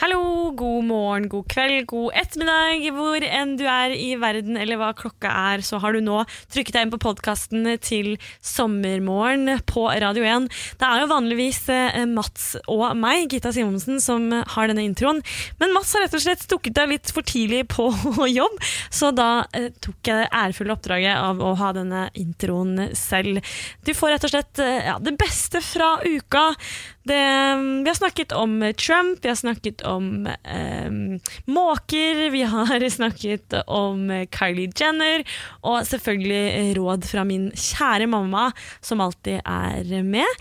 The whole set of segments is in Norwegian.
Hallo, god morgen, god kveld, god ettermiddag. Hvor enn du er i verden eller hva klokka er, så har du nå trykket deg inn på podkasten til Sommermorgen på Radio 1. Det er jo vanligvis eh, Mats og meg, Gitta Simonsen, som har denne introen. Men Mats har rett og slett stukket deg litt for tidlig på jobb, så da eh, tok jeg det ærefulle oppdraget av å ha denne introen selv. Du får rett og slett eh, ja, det beste fra uka. Det, vi har snakket om Trump, vi har snakket om eh, måker, vi har snakket om Kylie Jenner, og selvfølgelig råd fra min kjære mamma, som alltid er med.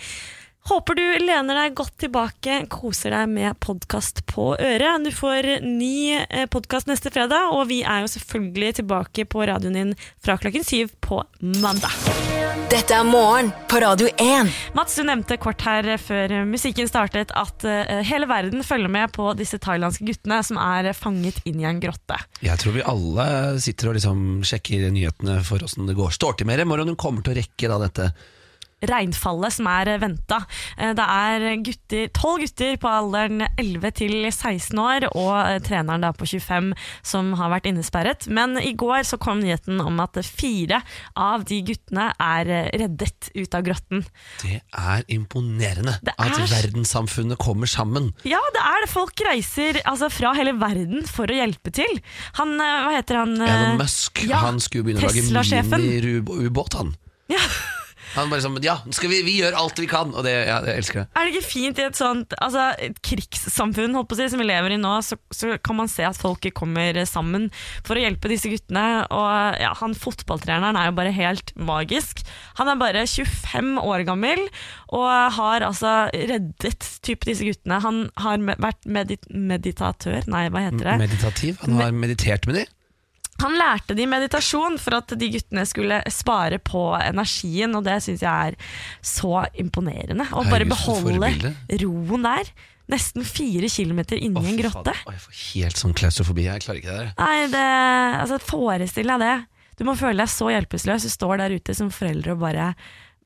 Håper du lener deg godt tilbake, koser deg med podkast på øret. Du får ny podkast neste fredag, og vi er jo selvfølgelig tilbake på radioen din fra klokken syv på mandag. Dette er Morgen på Radio 1. Mats, du nevnte kort her før musikken startet at uh, hele verden følger med på disse thailandske guttene som er fanget inn i en grotte. Jeg tror vi alle sitter og liksom sjekker nyhetene for åssen det går. Står til med dem, hvordan Hun kommer til å rekke da dette regnfallet som er venta. Det er gutter, 12 gutter på alderen 11 til 16 år og treneren da på 25 som har vært innesperret. Men i går så kom nyheten om at fire av de guttene er reddet ut av grotten. Det er imponerende Det er- at verdenssamfunnet kommer sammen. Ja, det er det. Folk reiser altså, fra hele verden for å hjelpe til. Han, eh, hva heter han? eh, Elon Musk ja, han skulle begynne å lage mini-ubåt. han Ja. Han bare sånn, ja, skal vi, vi gjør alt vi kan, og det, ja, jeg elsker jeg. Er det ikke fint i et sånt altså, et krigssamfunn holdt på å si, som vi lever i nå, så, så kan man se at folket kommer sammen for å hjelpe disse guttene. Og ja, han Fotballtreneren er jo bare helt magisk. Han er bare 25 år gammel og har altså reddet type disse guttene. Han har med, vært medit meditatør, nei, hva heter det? Meditativ. Han har meditert med de. Han lærte de meditasjon for at de guttene skulle spare på energien, og det syns jeg er så imponerende. Å bare beholde roen der. Nesten fire kilometer inni en grotte. Å, jeg får helt sånn klaustrofobi. Jeg klarer ikke det der. Nei, det, altså Forestill deg det. Du må føle deg så hjelpeløs. Du står der ute som foreldre og bare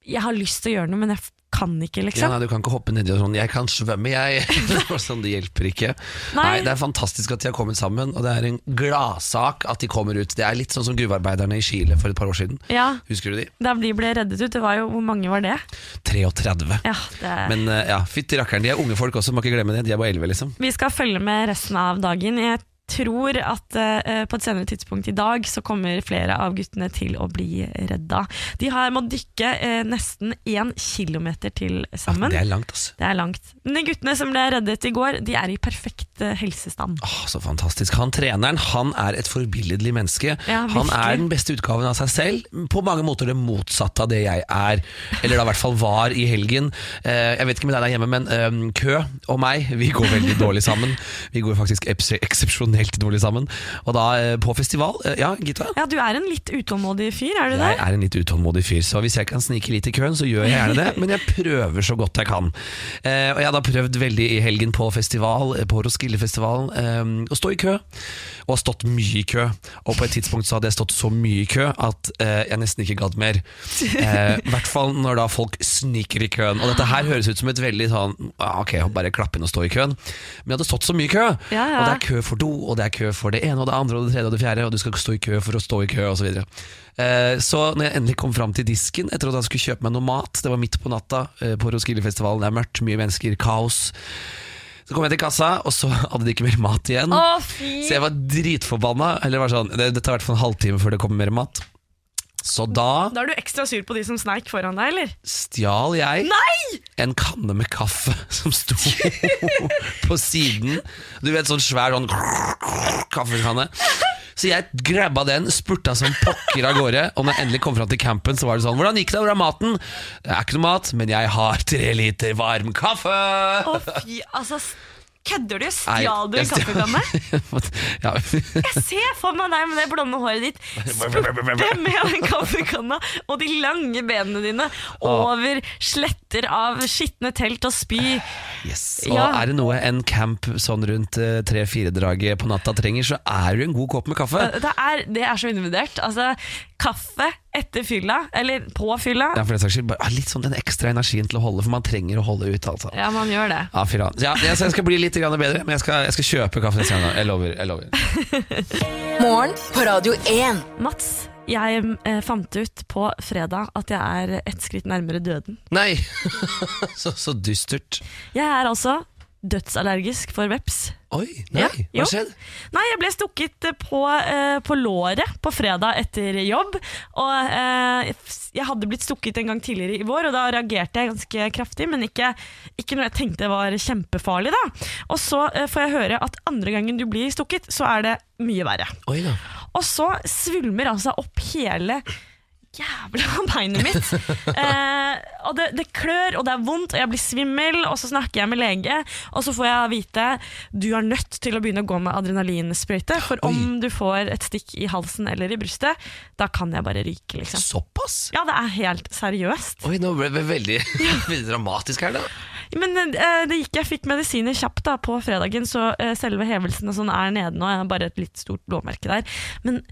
Jeg har lyst til å gjøre noe, men jeg kan ikke, Ja, liksom. nei, du kan ikke hoppe nedi og sånn 'jeg kan svømme, jeg'. sånn, det hjelper ikke. Nei. Nei. Det er fantastisk at de har kommet sammen, og det er en gladsak at de kommer ut. Det er litt sånn som gruvearbeiderne i Chile for et par år siden. Ja, Husker du de? Da de ble reddet ut, det var jo Hvor mange var det? 33. Ja, det Men eh, ja, fytti rakkeren, de er unge folk også, må ikke glemme det. De er bare 11, liksom. Vi skal følge med resten av dagen. Jeg tror at eh, på et senere tidspunkt i dag så kommer flere av guttene til å bli redda. De har må dykke eh, nesten én kilometer til sammen. Det er langt, altså. Det er langt. Men de guttene som ble reddet i går, de er i perfekt eh, helsestand. Åh, så fantastisk. Han treneren han er et forbilledlig menneske. Ja, han er den beste utgaven av seg selv. På mange måter det motsatte av det jeg er, eller da i hvert fall var i helgen. Eh, jeg vet ikke med deg der hjemme, men eh, Kø og meg vi går veldig dårlig sammen. Vi går faktisk eps- eksepsjonelt dårlig sammen. Og da eh, på festival eh, Ja, Gita? Ja, du er en litt utålmodig fyr, er du det? Jeg er en litt utålmodig fyr, så hvis jeg kan snike litt i køen, så gjør jeg gjerne det. Men jeg prøver så godt jeg kan. Eh, og jeg har da prøvd veldig i helgen på festival, på Roskildefestivalen, å stå i kø. Og har stått mye i kø. Og på et tidspunkt så hadde jeg stått så mye i kø at jeg nesten ikke gadd mer. I hvert fall når da folk sniker i køen. Og dette her høres ut som et veldig sånn Ok, bare klapp inn og stå i køen. Men jeg hadde stått så mye i kø. Ja, ja. Og det er kø for do, og det er kø for det ene og det andre og det tredje og det fjerde, og du skal stå i kø for å stå i kø, osv. Så, videre. Eh, så når jeg endelig kom fram til disken etter at jeg skulle kjøpe meg noe mat, det var midt på natta eh, på Roskildefestivalen, det er mørkt, mye mennesker, kaos. Så kom jeg til kassa, og så hadde de ikke mer mat igjen. Å, fy! Så jeg var dritforbanna. Eller var sånn, det, det tar i hvert fall en halvtime før det kommer mer mat. Så da Da er du ekstra sur på de som sneik foran deg, eller? stjal jeg en kanne med kaffe som sto på siden. Du vet, sånn svær sånn kaffekanne. Så jeg grabba den, spurta som pokker av gårde. Og når jeg endelig kom fram til campen, så var det sånn Hvordan gikk det? Hvor er maten? Det er ikke noe mat, men jeg har tre liter varm kaffe! Å, fy, altså Kødder du? Stjal du kaffekanne? ja. Jeg ser for meg deg med det blonde håret ditt spurte med den kaffekanna og de lange benene dine over sletter av skitne telt og spy. Yes. Og Ja. er det noe en camp sånn rundt tre-fire-draget på natta trenger, så er du en god kopp med kaffe. Det er, det er så undervurdert. Altså, kaffe etter fylla, eller på fylla. Ja, for den saks skyld, bare, ah, litt sånn den ekstra energien til å holde, for man trenger å holde ut. altså. Ja, man gjør det. Ja, fy faen. Ja, jeg, jeg skal bli litt grann bedre, men jeg skal, jeg skal kjøpe kaffe neste gang. Jeg lover. jeg lover Morgen på Radio 1. Mats, jeg eh, fant ut på fredag at jeg er ett skritt nærmere døden. Nei! så, så dystert. Jeg er altså dødsallergisk for veps. Oi, nei, Ja, hva skjedde? Nei, jeg ble stukket på, eh, på låret på fredag etter jobb. Og eh, jeg hadde blitt stukket en gang tidligere i vår, og da reagerte jeg ganske kraftig, men ikke, ikke når jeg tenkte det var kjempefarlig. da. Og så eh, får jeg høre at andre gangen du blir stukket, så er det mye verre. Oi da. Og så svulmer altså opp hele jævla beinet mitt. Eh, og det, det klør, og det er vondt, og jeg blir svimmel, og så snakker jeg med lege, og så får jeg vite du er nødt til å begynne å gå med adrenalinsprøyte, for Oi. om du får et stikk i halsen eller i brystet, da kan jeg bare ryke, liksom. Såpass? Ja, det er helt seriøst. Oi, nå ble det veldig, veldig dramatisk her, da. Men eh, det gikk, jeg fikk medisiner kjapt da på fredagen, så eh, selve hevelsen og sånn er nede nå. Jeg har bare et litt stort blåmerke der. Men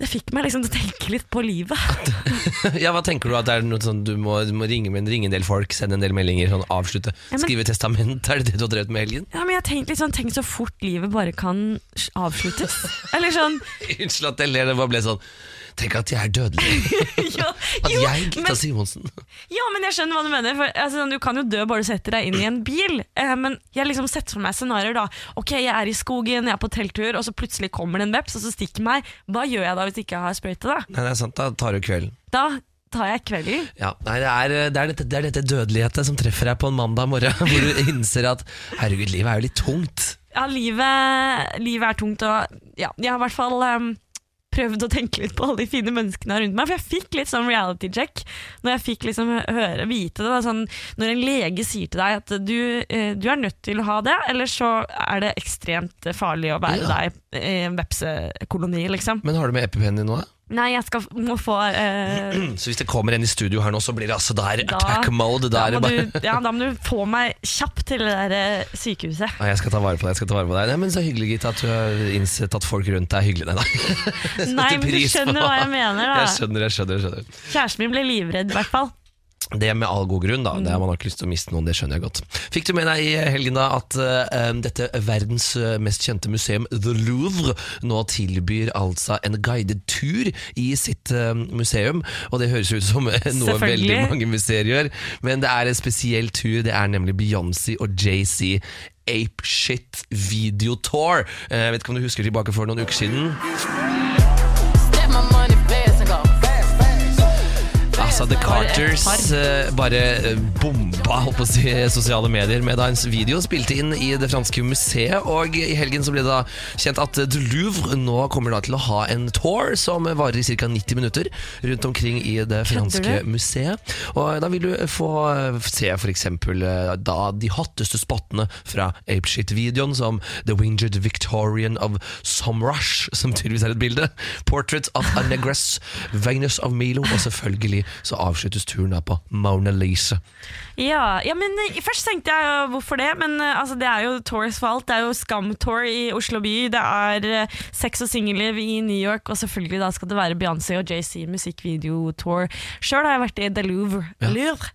det fikk meg liksom til å tenke litt på livet. Ja, Hva tenker du? at det er noe sånn, Du må, du må ringe, med, ringe en del folk, sende en del meldinger, sånn avslutte. Ja, men- Skrive testament, er det det du har drevet med helgen? Ja, men jeg tenkte litt sånn, Tenk så fort livet bare kan avsluttes. Eller sånn Unnskyld at jeg ler, det bare ble sånn Tenk at jeg er dødelig. ja, At jo, jeg, Gitta Simonsen ja, men jeg skjønner hva du mener. For, altså, du kan jo dø bare du setter deg inn i en bil. Eh, men jeg liksom setter for meg scenarioer. da Ok, jeg er i skogen, jeg er på telttur, og så plutselig kommer det en veps og så stikker meg. Hva gjør jeg da hvis jeg ikke har sprøyte? Da Nei, det er sant, da tar du kvelden. Da tar jeg kvelden. Ja, nei, det er, det, er dette, det er dette dødelighetet som treffer deg på en mandag morgen, hvor du innser at herregud, livet er jo litt tungt. Ja, livet, livet er tungt, og ja, jeg har i hvert fall um, prøvd å tenke litt på alle de fine menneskene rundt meg. For jeg fikk litt sånn reality check når jeg fikk liksom høre, vite det. Sånn, når en lege sier til deg at du, eh, du er nødt til å ha det, eller så er det ekstremt farlig å være Ja. deg i en vepsekoloni, liksom. Men har du med EpiPen din nå? da? Nei, jeg skal må få eh, Så hvis det kommer en i studio her nå, så blir det altså der Da- attack mode. Da må bare du, ja, da må du få meg kjapt til det der eh, sykehuset. Ja, jeg skal ta vare på deg. jeg skal ta vare på deg Nei, men Så hyggelig Gitt, at du har innsett at folk rundt deg er hyggelige. Nei, Nei, men du skjønner på- hva jeg mener, da. Jeg skjønner, jeg skjønner, jeg skjønner. Kjæresten min ble livredd, i hvert fall. Det med all god grunn, da. Det er Man har ikke lyst til å miste noen, det skjønner jeg godt. Fikk du med deg i helgen da at uh, dette verdens eh, mest kjente museum, The Louvre, nå tilbyr altså en guided tur i sitt uh, museum? Og det høres ut som noe veldig mange museer gjør, men det er en spesiell tur. Det er nemlig Beyoncé og JC. Ape Shit Video Tour. Eh, Jeg vet ikke om du husker tilbake for noen uker siden? Fast. Altså, The Carters eh, bare eh, bomba holdt på å si, sosiale medier med da en video spilte inn i det franske museet. Og i helgen så ble det da kjent at The Louvre nå kommer da til å ha en tour som varer i ca. 90 minutter rundt omkring i det franske museet. Og da vil du få eh, se f.eks. da de hotteste spottene fra Apeshit-videoen, som The Winged Victorian of Somrush, som tydeligvis er et bilde. Portrait of a Negress, Venus of Milo, og selvfølgelig så avsluttes turen da på Mona Lisa. Ja, ja men eh, først tenkte jeg hvorfor det, men eh, altså, det er jo Tours fault. Det er jo skam-tour i Oslo by, det er eh, sex og singelliv i New York, og selvfølgelig da skal det være Beyoncé og JC musikkvideo-tour. Sjøl har jeg vært i The Louvre. Louvre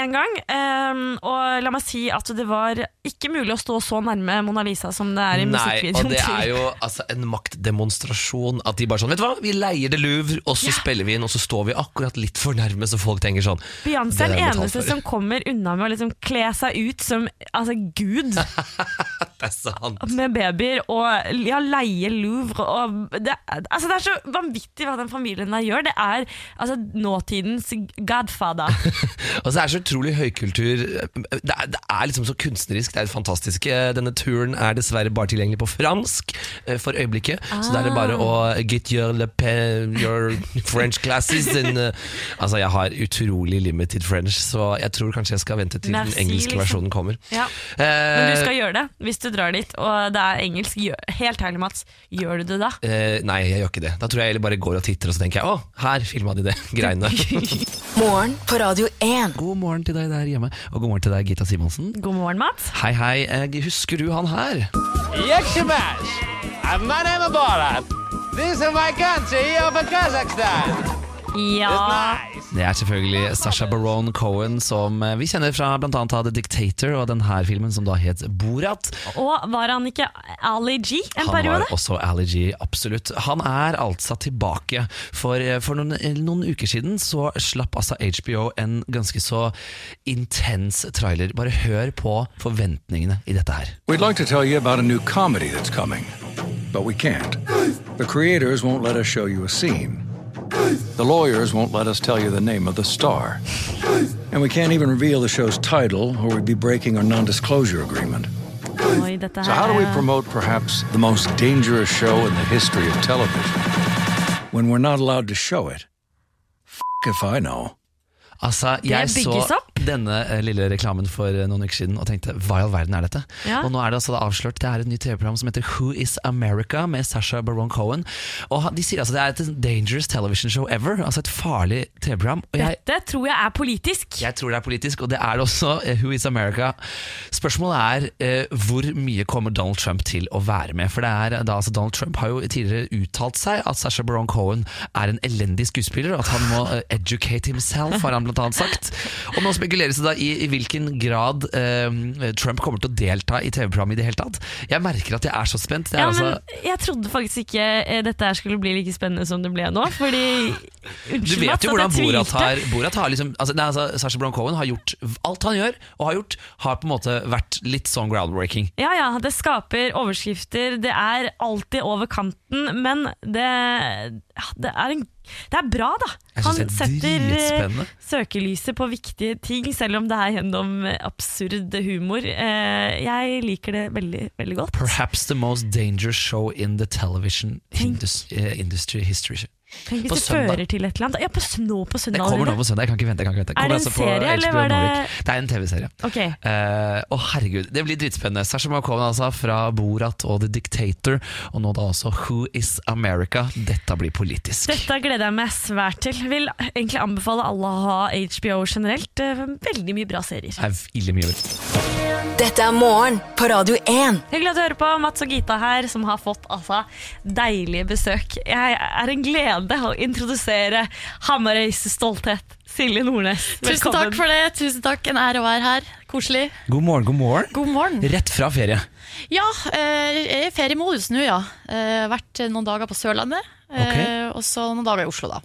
en gang, ehm, og la meg si at det var ikke mulig å stå så nærme Mona Lisa som det er i musikkvideoen. Nei, og det er jo altså, en maktdemonstrasjon at de bare sånn Vet du hva, vi leier det Louvre, og så spiller vi inn, og så står vi akkurat litt for nærme, så folk tenker sånn Beyoncé er den eneste som kommer unna med å liksom kle seg ut som altså, Gud. Det er sant. med babyer og ja, leie Louvre. Og det, altså, det er så vanvittig hva den familien der gjør. Det er altså, nåtidens godfather. Og så er det så utrolig høykultur. Det er, det er liksom så kunstnerisk. Det er fantastisk. Eh, Denne turen er dessverre bare tilgjengelig på fransk eh, for øyeblikket. Så da er det bare å get your, le pe, your French classes in eh, Altså, jeg har utrolig limited French, så jeg tror kanskje jeg skal vente til Merci, den engelske liksom. versjonen kommer. Ja. Men du Eh, skal gjøre det hvis du du drar dit og det er engelsk, gjør, helt ærlig Mats, gjør du det da? Eh, nei, jeg gjør ikke det. Da tror jeg heller bare går og titter, og så tenker jeg å, her filma de det greiene. Morgen på Radio 1. god morgen til deg der hjemme, og god morgen til deg, Gita Simonsen. God morgen, Mats. Hei, hei. Jeg husker du han her? Yakshimash! My name is Borat. This is my country of Kazakhstan. Ja, Det er selvfølgelig Sasha Baron Cohen, som eh, vi kjenner fra bl.a. The Dictator og denne filmen som da het Borat. og var han ikke Ali G en Han periode? var også Ali G, absolutt. Han er altså tilbake. For, eh, for noen, noen uker siden så slapp altså HBO en ganske så intens trailer. Bare hør på forventningene i dette her. We'd like to tell you about a new comedy that's coming, but we can't. The creators won't let us show you a scene. The lawyers won't let us tell you the name of the star. And we can't even reveal the show's title, or we'd be breaking our non disclosure agreement. Oi, So, how do we promote perhaps the most dangerous show in the history of television when we're not allowed to show it? F if I know. Altså, jeg så bygges opp. Denne eh, lille reklamen for eh, noen uker siden og tenkte hva i all verden er dette? Ja. Og nå er det altså avslørt. Det er et nytt TV-program som heter Who is America med Sasha Baron Cohen. Og de sier altså det er et dangerous television show ever. Altså et farlig TV-program. Dette tror jeg er politisk. jeg tror det er politisk, og det er det også. eh, Who is America? Spørsmålet er eh, hvor mye kommer Donald Trump til å være med? For det er da altså Donald Trump har jo tidligere uttalt seg at Sasha Baron Cohen er en elendig skuespiller, og at han må eh, educate himself, har han blant annet sagt. Og nå spekuleres det da i, i hvilken grad eh, Trump kommer til å delta i TV-programmet i det hele tatt. Jeg merker at jeg er så spent. Det er Ja, altså men jeg trodde faktisk ikke eh, dette skulle bli like spennende som det ble nå. Fordi Du Unnskyld, vet Mats, jo hvordan Borat har, Borat har liksom, altså, nei, altså, Sasha Cohen har gjort alt han gjør, og har gjort, har på en måte vært litt sånn groundbreaking. Ja, ja, det skaper overskrifter, det er alltid over kanten, men det, det, er, en, det er bra, da. Han er setter eh, søkelyset på viktige ting, selv om det er gjennom absurd humor. Eh, Jeg liker det veldig, veldig godt. Perhaps the most dangerous show in the television eh, industry history. Tenk hvis på det søndag. fører til et eller annet. Ja, på, nå på Det kommer nå på søndag. Jeg kan ikke vente. Jeg kan ikke vente. Er det en altså på serie, eller var det-. Det er en TV-serie. Ok, uh, oh, herregud, det blir dritspennende. Sasha Cohen altså, fra Borat og The Dictator, og nå da også Who is America? Dette blir politisk. Dette gleder jeg meg svært til. Vil egentlig anbefale alle å ha HBO generelt. Eh, Veldig mye bra serier. Det er mye Dette er morgen på Radio 1. Hyggelig at du hører på. Mats og Gita her, som har fått altså deilige besøk. Jeg er en glede å introdusere Hamarøys stolthet. Silje Nordnes, Tusen takk for det. Tusen takk. En ære å være her. Koselig. God morgen, god morgen. God morgen. Rett fra ferie. Ja, eh, jeg er i feriemodus nå, ja. Eh, Vært noen dager på Sørlandet, okay. og så noen dager i Oslo, da.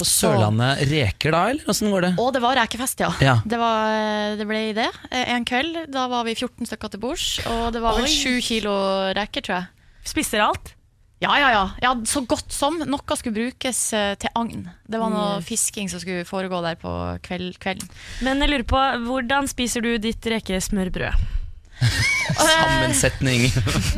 På Sørlandet reker da, eller åssen går det? Å, det var rekefest, ja. Ja. Det, var, eh, det ble det. Eh, En kveld, da var vi 14 stykker til bords, og det var vel Oi. 7 kilo reker, tror jeg. Spiser alt. Ja, ja, ja. ja så godt som. Noe skulle brukes eh, til agn. Det var noe mm. fisking som skulle foregå der på kveld, kvelden. Men jeg lurer på, hvordan spiser du ditt rekesmørbrød? Sammensetning.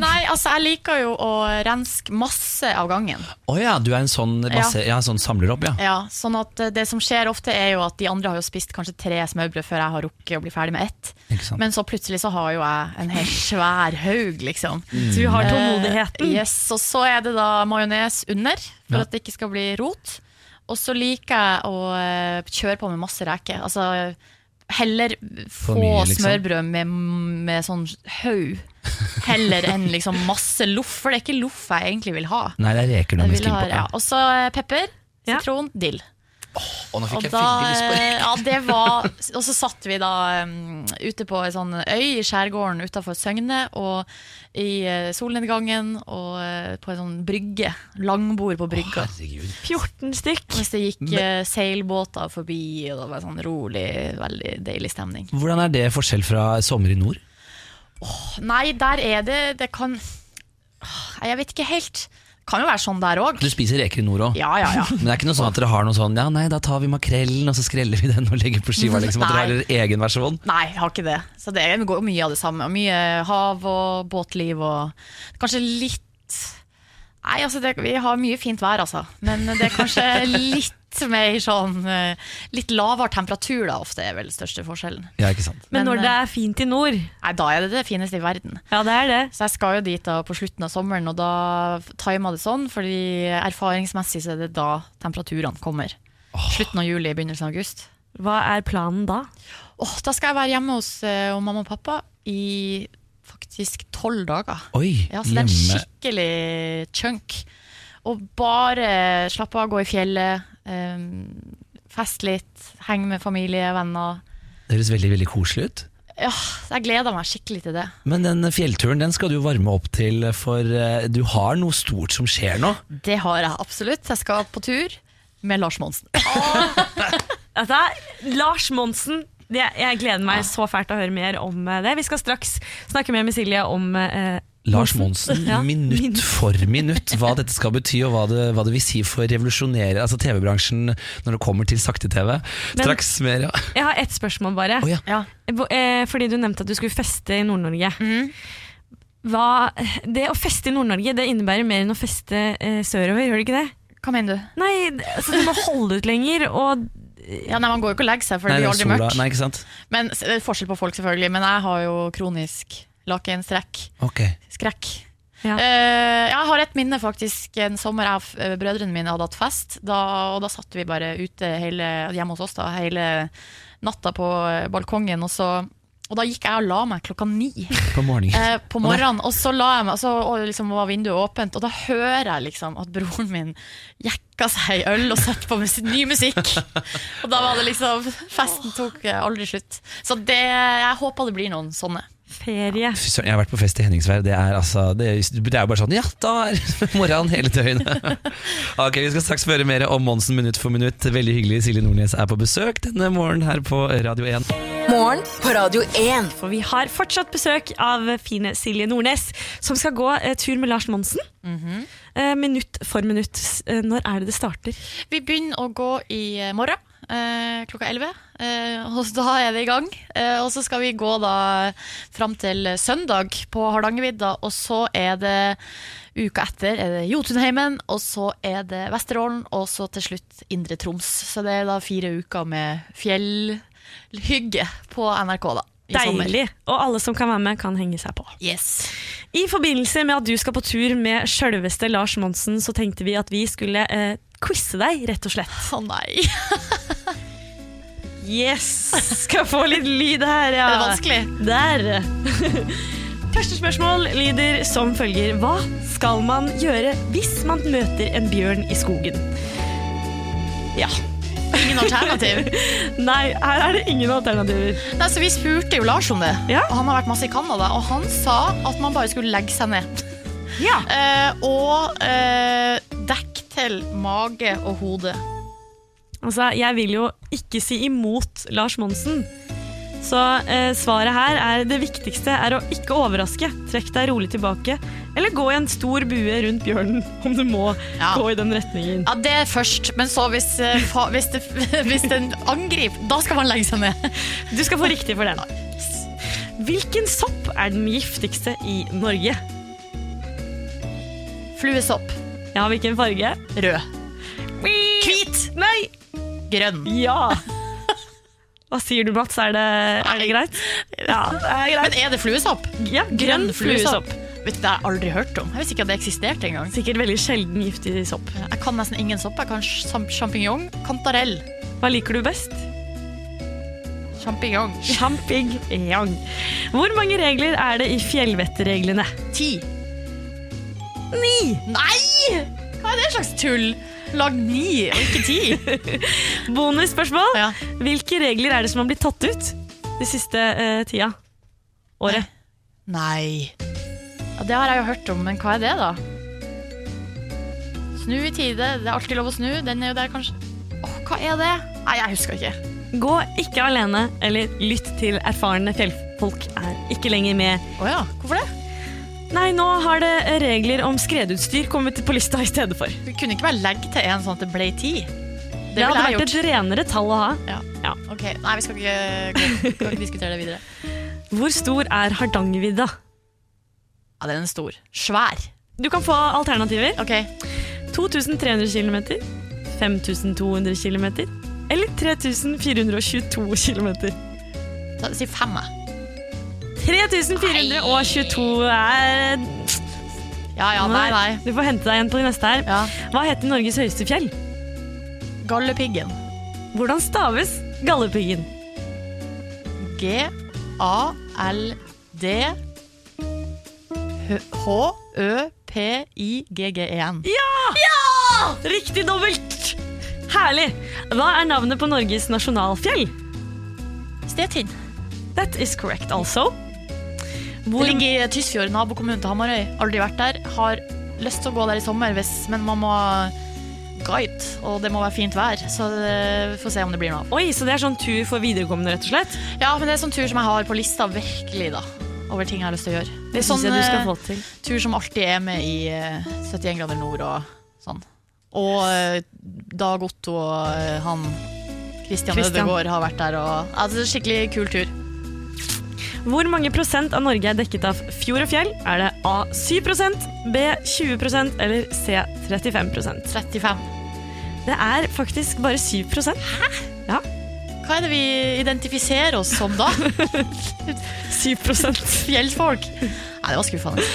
Nei, altså jeg liker jo å renske masse av gangen. Å ja, du er en sånn, masse, ja. sånn samler opp, ja. Ja, sånn at eh, Det som skjer ofte, er jo at de andre har jo spist kanskje tre smørbrød før jeg har rukket å bli ferdig med ett. Men så plutselig så har jo jeg en helt svær haug, liksom. Du har tålmodigheten. Eh, yes, Og så er det da majones under, for Ja. at det ikke skal bli rot. Og så liker jeg å eh, kjøre på med masse reker. Altså heller få mye, liksom. smørbrød med, med sånn haug, heller enn liksom masse loff. For det er ikke loff jeg egentlig vil ha. Nei, det er reker Jeg med vil på. ja. Og så eh, pepper, Ja. sitron, dill. Og nå fikk Og, jeg da, veldig lyst på reker. ja, det var, og så satt vi da um, ute på en sånn øy i skjærgården utafor Søgne, og i uh, solnedgangen, og uh, på en sånn brygge. Langbord på brygga. Oh, 14 stykk. Hvis det gikk uh, seilbåter forbi, og det var sånn rolig, veldig deilig stemning. Hvordan er det forskjell fra sommer i nord? Nei, der er det Det kan Jeg vet ikke helt. Kan jo være sånn der òg. Du spiser reker i nord òg. Ja, ja, ja. Men det er ikke noe sånn at dere har noe sånn Ja, nei, da tar vi makrellen, og så skreller vi den og legger på skiva, liksom. At dere har deres egen versjon. Nei, jeg har ikke det. Så det går mye av det samme. Mye hav og båtliv og kanskje litt Nei, altså det, vi har mye fint vær, altså. Men det er kanskje litt litt mer sånn eh, Litt lavere temperatur, da, ofte er vel største forskjellen. Ja, ikke sant. Men Men, når det eh, er fint i nord, Nei, da er det det fineste i verden. ja det er det. Så jeg skal jo dit da på slutten av sommeren, og da timer det sånn, fordi erfaringsmessig så er det da temperaturene kommer. Slutten av juli, begynnelsen av august. Hva er planen da? Oh, da skal jeg være hjemme hos uh, mamma og pappa i faktisk tolv dager. Oi, Ja, så det er en skikkelig chunk. Og bare slappe av, gå i fjellet, um, fest litt, henge med familie, venner. Det høres veldig, veldig koselig ut. Ja, jeg gleder meg skikkelig til det. Men den fjellturen den skal du varme opp til, for eh, du har noe stort som skjer nå. Det har jeg absolutt. Jeg skal på tur med Lars Monsen. Dette er Lars Monsen. Jeg gleder meg så fælt til å høre mer om eh, det. Vi skal straks snakke mer med Silje om eh, Lars Monsen, Ja, minutt minutt. for minutt, hva dette skal bety og hva det, hva det vil si for å revolusjonere altså TV-bransjen når det kommer til sakte-TV. Straks mer, ja. Jeg har ett spørsmål bare. Oh, ja. Ja. Eh, Fordi du nevnte at du skulle feste i Nord-Norge. Hva, det å feste i Nord-Norge det innebærer mer enn å feste eh, sørover, gjør det ikke det? Hva mener du? Nei, det- altså, du må holde ut lenger, og Ja, nei, Man går jo ikke og legger seg, for Nei, det blir aldri sola. mørkt. Nei, ikke sant? Men det er forskjell på folk, selvfølgelig. Men jeg har jo kronisk lakenstrekk. Okay. Skrekk. Ja. Uh, jeg har et minne faktisk en sommer jeg og eh, brødrene mine hadde hatt fest. Da, og da satt vi bare ute hele, hjemme hos oss da, hele natta på eh, balkongen. Og, så, og da gikk jeg og la meg klokka ni På morgenen. Uh, på morgenen. Og så la jeg meg, og så og liksom var vinduet åpent, og da hører jeg liksom at broren min jekka seg i øl og satt på musi ny musikk. Og da var det liksom Festen tok aldri slutt. Så det, jeg håper det blir noen sånne. Ferie. Fy søren, jeg har vært på fest i Henningsvær. Det er, altså, det, er, det er jo bare sånn Ja, da er morgenen hele døgnet. ok, Vi skal straks høre mer om Monsen minutt for minutt. Veldig hyggelig. Silje Nordnes er på besøk denne morgenen her på Radio 1. Morgen på Radio 1. For vi har fortsatt besøk av fine Silje Nordnes, som skal gå eh, tur med Lars Monsen. eh, minutt for minutt. Eh, når er det det starter? Vi begynner å gå i eh, morgen eh, klokka 11. Eh, og da er det i gang. Eh, og så skal vi gå da fram til søndag på Hardangervidda. Og så er det uka etter er det Jotunheimen, og så er det Vesterålen, og så til slutt Indre Troms. Så det er da fire uker med fjellhygge på NRK, da. Deilig. Og alle som kan være med, kan henge seg på. Yes. I forbindelse med at du skal på tur med sjølveste Lars Monsen, så tenkte vi at vi skulle eh, quize deg, rett og slett. Å nei. Yes! Skal få litt lyd her, ja. Er det vanskelig? Der. Første spørsmål lyder som følger. Hva skal man gjøre hvis man møter en bjørn i skogen? Ja. Ingen alternativ. Nei, her er det ingen alternativer. Nei, så Vi spurte jo Lars om det, Ja. og han har vært masse i Canada. Og han sa at man bare skulle legge seg ned. Ja. Eh, og eh, dekk til mage og hode. Altså, jeg vil jo ikke si imot Lars Monsen. Så eh, svaret her er det viktigste er å ikke overraske. Trekk deg rolig tilbake. Eller gå i en stor bue rundt bjørnen, om du må Ja. gå i den retningen. Ja, Det er først, men så hvis, eh, fa hvis, det, hvis den angriper, da skal man legge seg ned. Du skal få riktig for den. Hvilken sopp er den giftigste i Norge? Fluesopp. Ja, hvilken farge? Rød. Hvit. Nei! Grønn. Ja! Hva sier du, Mats? Er det, er det greit? Ja, det er greit. Men er det fluesopp? Ja, grønn fluesopp. Vet du, Det har jeg aldri hørt om. Jeg visste ikke at det eksisterte engang. Sikkert veldig sjelden giftig sopp. Jeg kan nesten ingen sopp. Jeg kan sjam- sjampinjong. Kantarell. Hva liker du best? Sjampinjong. Champignon. Hvor mange regler er det i fjellvettreglene? Ti. Ni! Nei! Hva er det slags tull? Lag ni, og ikke ti. Bonusspørsmål. Ja. Hvilke regler er det som har blitt tatt ut de siste eh, tida? Året? Nei. Ja, det har jeg jo hørt om, men hva er det, da? Snu i tide. Det er alltid lov å snu. Den er jo der, kanskje. Åh, hva er det? Nei, jeg husker ikke. Gå ikke alene, eller lytt til erfarne fjellfolk er ikke lenger med. Å ja, hvorfor det? Nei, nå har det regler om skredutstyr kommet på lista i stedet for. Det kunne ikke bare legge til en sånn at det ble ti. Det, Det hadde vært gjort. et renere tall å ha. Ja. Ja. Ok, Nei, vi skal ikke, skal ikke diskutere det videre. Hvor stor er Hardangervidda? Ja, den er stor. Svær. Du kan få alternativer. Ok. 2300 km, 5200 km? Eller 3422 km? Si fem, jeg. 3422 er Ja ja, nei, nei. Du får hente deg en på de neste her. Ja. Hva heter Norges høyeste fjell? Gallepiggen. Hvordan staves Galdhøpiggen? G-A-L-D H-Ø-P-I-G-G-E-N. Ja! Riktig dobbelt! Herlig! Hva er navnet på Norges nasjonalfjell? Stetin. That is correct also. Hvor, ligger i Tysfjord, nabokommunen til Hamarøy. Aldri vært der. Har lyst til å gå der i sommer, hvis, men man må guide, og det må være fint vær. Så eh, vi får se om det blir noe av. oi, så det er sånn tur for viderekomne, rett og slett? Ja, men det er sånn tur som jeg har på lista, virkelig, da. Over ting jeg har lyst til å gjøre. Det er sånn jeg du skal eh, tur som alltid er med i eh, 71 grader nord og sånn. Og eh, Dag Otto og eh, han Christian, Christian. Ødegaard har vært der. Og, altså, skikkelig kul tur. Hvor mange prosent av Norge er dekket av fjord og fjell? Er det A 7% B 20% eller C 35% 35. Det er faktisk bare 7 Hæ? Ja, Hva er det vi identifiserer oss som da? 7% Fjellfolk? Nei, det var skuffende.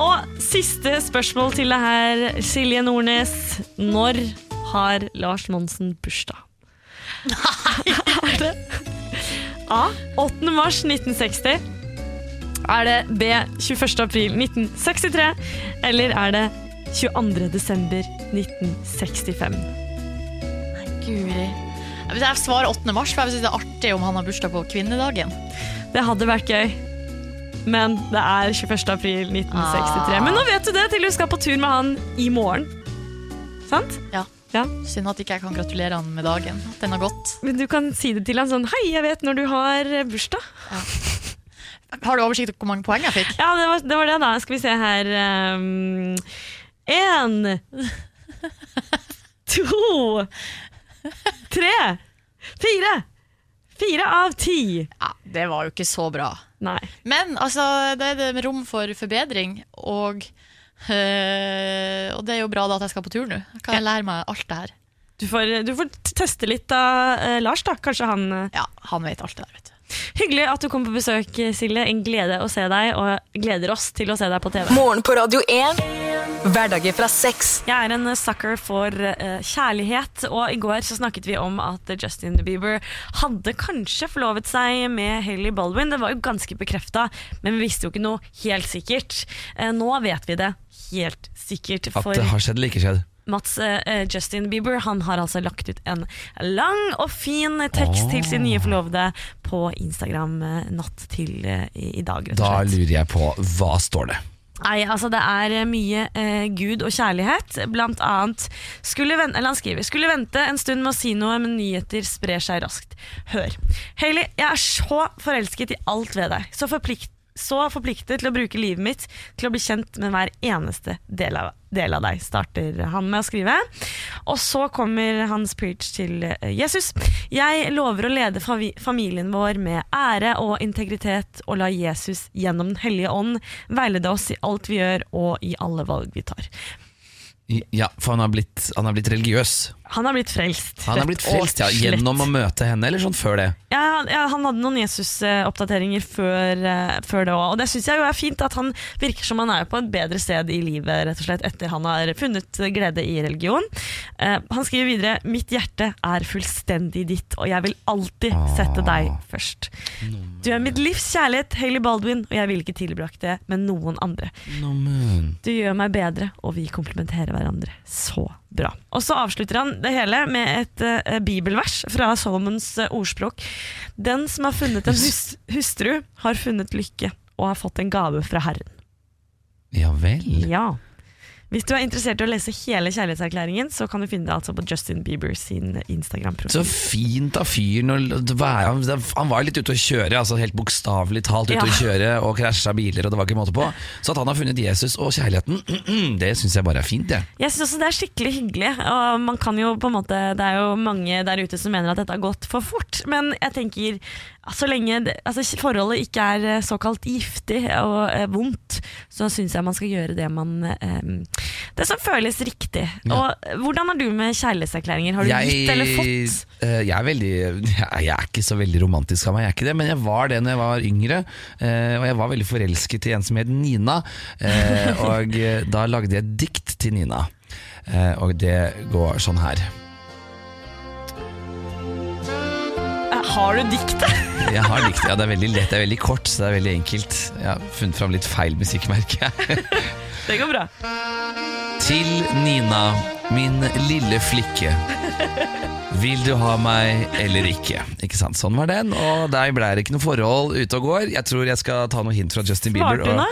Og siste spørsmål til deg her, Silje Nordnes. Når har Lars Monsen bursdag? det A. 8. mars 1960? Er det B. 21. april 1963? Eller er det 22. desember 1965? Nei, Guri. Jeg jeg svarer 8. mars, for jeg synes det er artig om han har bursdag på kvinnedagen. Det hadde vært gøy. Men det er 21. april 1963. Ah. Men nå vet du det til du skal på tur med han i morgen. Sant? Ja. Ja. Synd at ikke jeg kan gratulere han med dagen. At den har gått. Men du kan si det til han sånn Hei, jeg vet når du har bursdag. bursdag. Har du oversikt over hvor mange poeng jeg fikk? Ja, det var det, var det da. Skal vi se her Én To Tre Fire Fire av ti. Ja, Det var jo ikke så bra. Nei. Men altså, det er det rom for forbedring, og, øh, og det er jo bra da at jeg skal på tur nå. Kan jeg lære meg alt det her? Du får, du får teste litt av uh, Lars, da. Kanskje han uh... Ja, han vet alt det der, vet du. Hyggelig at du kom på besøk, Silje. En glede å se deg, og gleder oss til å se deg på TV. Morgen på Radio 1. Hverdager fra seks. Jeg er en sucker for uh, kjærlighet, og i går så snakket vi om at Justin Bieber hadde kanskje forlovet seg med Hailey Baldwin. Det var jo ganske bekrefta, men vi visste jo ikke noe helt sikkert. Uh, nå vet vi det helt sikkert. At det har skjedd eller ikke skjedd. Mats eh, Justin Bieber han har altså lagt ut en lang og fin tekst til sin nye forlovede på Instagram eh, natt til eh, i, i dag. Da lurer jeg på hva står det? Nei, altså det er eh, mye eh, Gud og kjærlighet. Blant annet skulle vente, eller han skriver Skulle vente en stund med å si noe, men nyheter sprer seg raskt. Hør. Hayley, jeg er så forelsket i alt ved deg. Så, forplikt, så forpliktet til å bruke livet mitt til å bli kjent med hver eneste del av, del av deg, starter han med å skrive. Og så kommer hans preach til eh, Jesus. Jeg lover å lede familien vår med ære og integritet, og la Jesus gjennom Den hellige ånd veilede oss i alt vi gjør og i alle valg vi tar. Ja, for han har blitt, han har blitt religiøs. Han har blitt frelst. Han har blitt frelst ja, gjennom å møte henne, eller sånn før det. Ja, ja, han hadde noen Jesus-oppdateringer før, eh, før det òg. Og det syns jeg jo er fint, at han virker som han er på et bedre sted i livet rett og slett etter han har funnet glede i religion. Uh, han skriver videre Mitt hjerte er fullstendig ditt, og jeg vil alltid sette deg først. Du er mitt livs kjærlighet, Hailey Baldwin, og jeg ville ikke tilbrakt det med noen andre. Du gjør meg bedre, og vi komplementerer hverandre. Så bra. Og så avslutter han det hele med et uh, bibelvers fra Solomons uh, ordspråk. Den som har funnet en hus hustru, har funnet lykke og har fått en gave fra Herren. Ja vel. Ja. Hvis du er interessert i å lese hele kjærlighetserklæringen, så kan du finne det altså på Justin Bieber sin Instagram-profil. Så fint av fyren. Han var litt ute å kjøre, altså helt bokstavelig talt ute Ja. å kjøre og krasja biler, og det var ikke måte på. Så at han har funnet Jesus og kjærligheten, det syns jeg bare er fint, jeg. Jeg synes også det er skikkelig hyggelig. Og man kan jo på en måte Det er jo mange der ute som mener at dette har gått for fort. Men jeg tenker så lenge det, altså, forholdet ikke er eh, såkalt giftig og eh, vondt, så syns jeg man skal gjøre det man eh, Det som føles riktig. Og Hvordan er du med kjærlighetserklæringer? Har du gitt eller fått? eh, jeg, er veldig, jeg, jeg er ikke så veldig romantisk av meg, jeg er ikke det, men jeg var det når jeg var yngre. eh, og jeg var veldig forelsket i en som het Nina, eh, og eh, da lagde jeg et dikt til Nina. Eh, og det går sånn her. Har du diktet? Jeg har diktet, ja, det er veldig lett, det er veldig kort, så det er veldig enkelt. Jeg har funnet fram litt feil musikkmerke. Det går bra. Til Nina, min lille flikke. Vil du ha meg eller ikke? Ikke sant, Sånn var den, og der ble det ikke noe forhold ute og går. Jeg tror jeg skal ta noe hint fra Justin Bieber. Svarte hun da?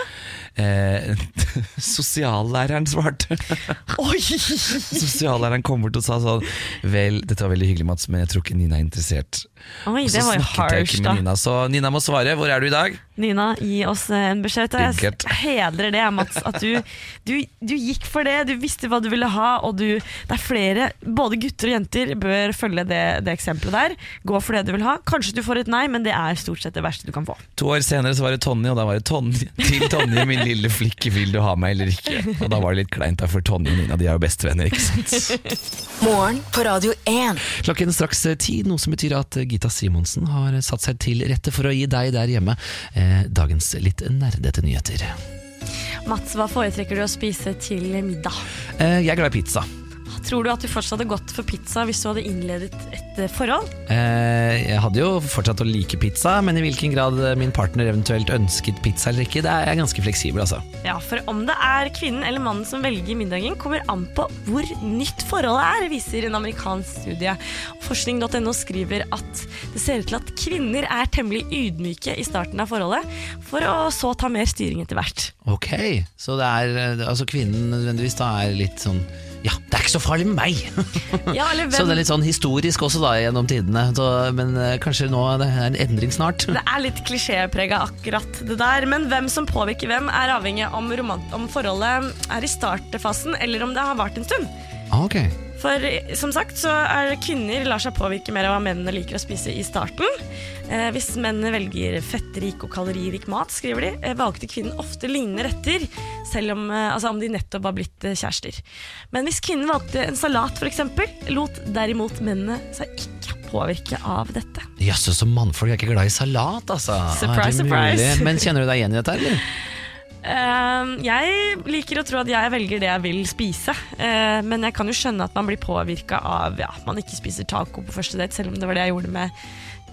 Eh, sosiallæreren svarte. Oi! Sosiallæreren kom bort og sa sånn Vel, dette var veldig hyggelig, Mats, men jeg tror ikke Nina er interessert. Oi, så det var jo harsh, da. Nina, så Nina må svare. Hvor er du i dag? Nina, gi oss eh, en beskjed. Og jeg hedrer det, Mats. At du, du, du gikk for det. Du visste hva du ville ha. Og du, det er flere, både gutter og jenter, bør følge det, det eksempelet der. Gå for det du vil ha. Kanskje du får et nei, men det er stort sett det verste du kan få. To år senere så var det Tonje, og da var det Tonje til Tonje, min lille flikke, vil du ha meg eller ikke? Og da var det litt kleint, da, for Tonje og Nina de er jo bestevenner, ikke sant? Morgen på Radio 1. Klokken straks eh, ti, noe som betyr at eh, Gita Simonsen har satt seg til rette for å gi deg der hjemme eh, dagens litt nerdete nyheter. Mats, hva foretrekker du å spise til middag? Eh, jeg er glad i pizza. Tror du at du fortsatt hadde gått for pizza hvis du hadde innledet et eh, forhold? Eh, jeg hadde jo fortsatt å like pizza, men i hvilken grad min partner eventuelt ønsket pizza eller ikke, det er jeg ganske fleksibel, altså. Ja, for om det er kvinnen eller mannen som velger middagen, kommer an på hvor nytt forholdet er, viser en amerikansk studie. Forskning.no skriver at det ser ut til at kvinner er temmelig ydmyke i starten av forholdet, for å så ta mer styring etter hvert. Ok, så det er eh, altså kvinnen nødvendigvis da er litt sånn ja, det er ikke så farlig med meg! Ja, eller Så det er litt sånn historisk også da gjennom tidene, så, men eh, kanskje nå er det en endring snart. det er litt klisjéprega akkurat det der, men hvem som påvirker hvem er avhengig om, om forholdet er i startfasen eller om det har vart en stund. Ah, ok. For som sagt så er kvinner lar seg påvirke mer av hva mennene liker å spise i starten. Eh, hvis mennene velger fettrik og kaloririk mat, skriver de, eh, valgte kvinnen ofte lignende retter, selv om, eh, altså om de nettopp var blitt eh, kjærester. Men hvis kvinnen valgte en salat f.eks., lot derimot mennene seg ikke påvirke av dette. Jaså, så mannfolk er ikke glad i salat, altså. Surprise, det mulig? surprise. Men kjenner du deg igjen i dette, eller? Eh, jeg liker å tro at jeg velger det jeg vil spise, eh, men jeg kan jo skjønne at man blir påvirka av ja, man ikke spiser taco på første date, selv om det var det jeg gjorde med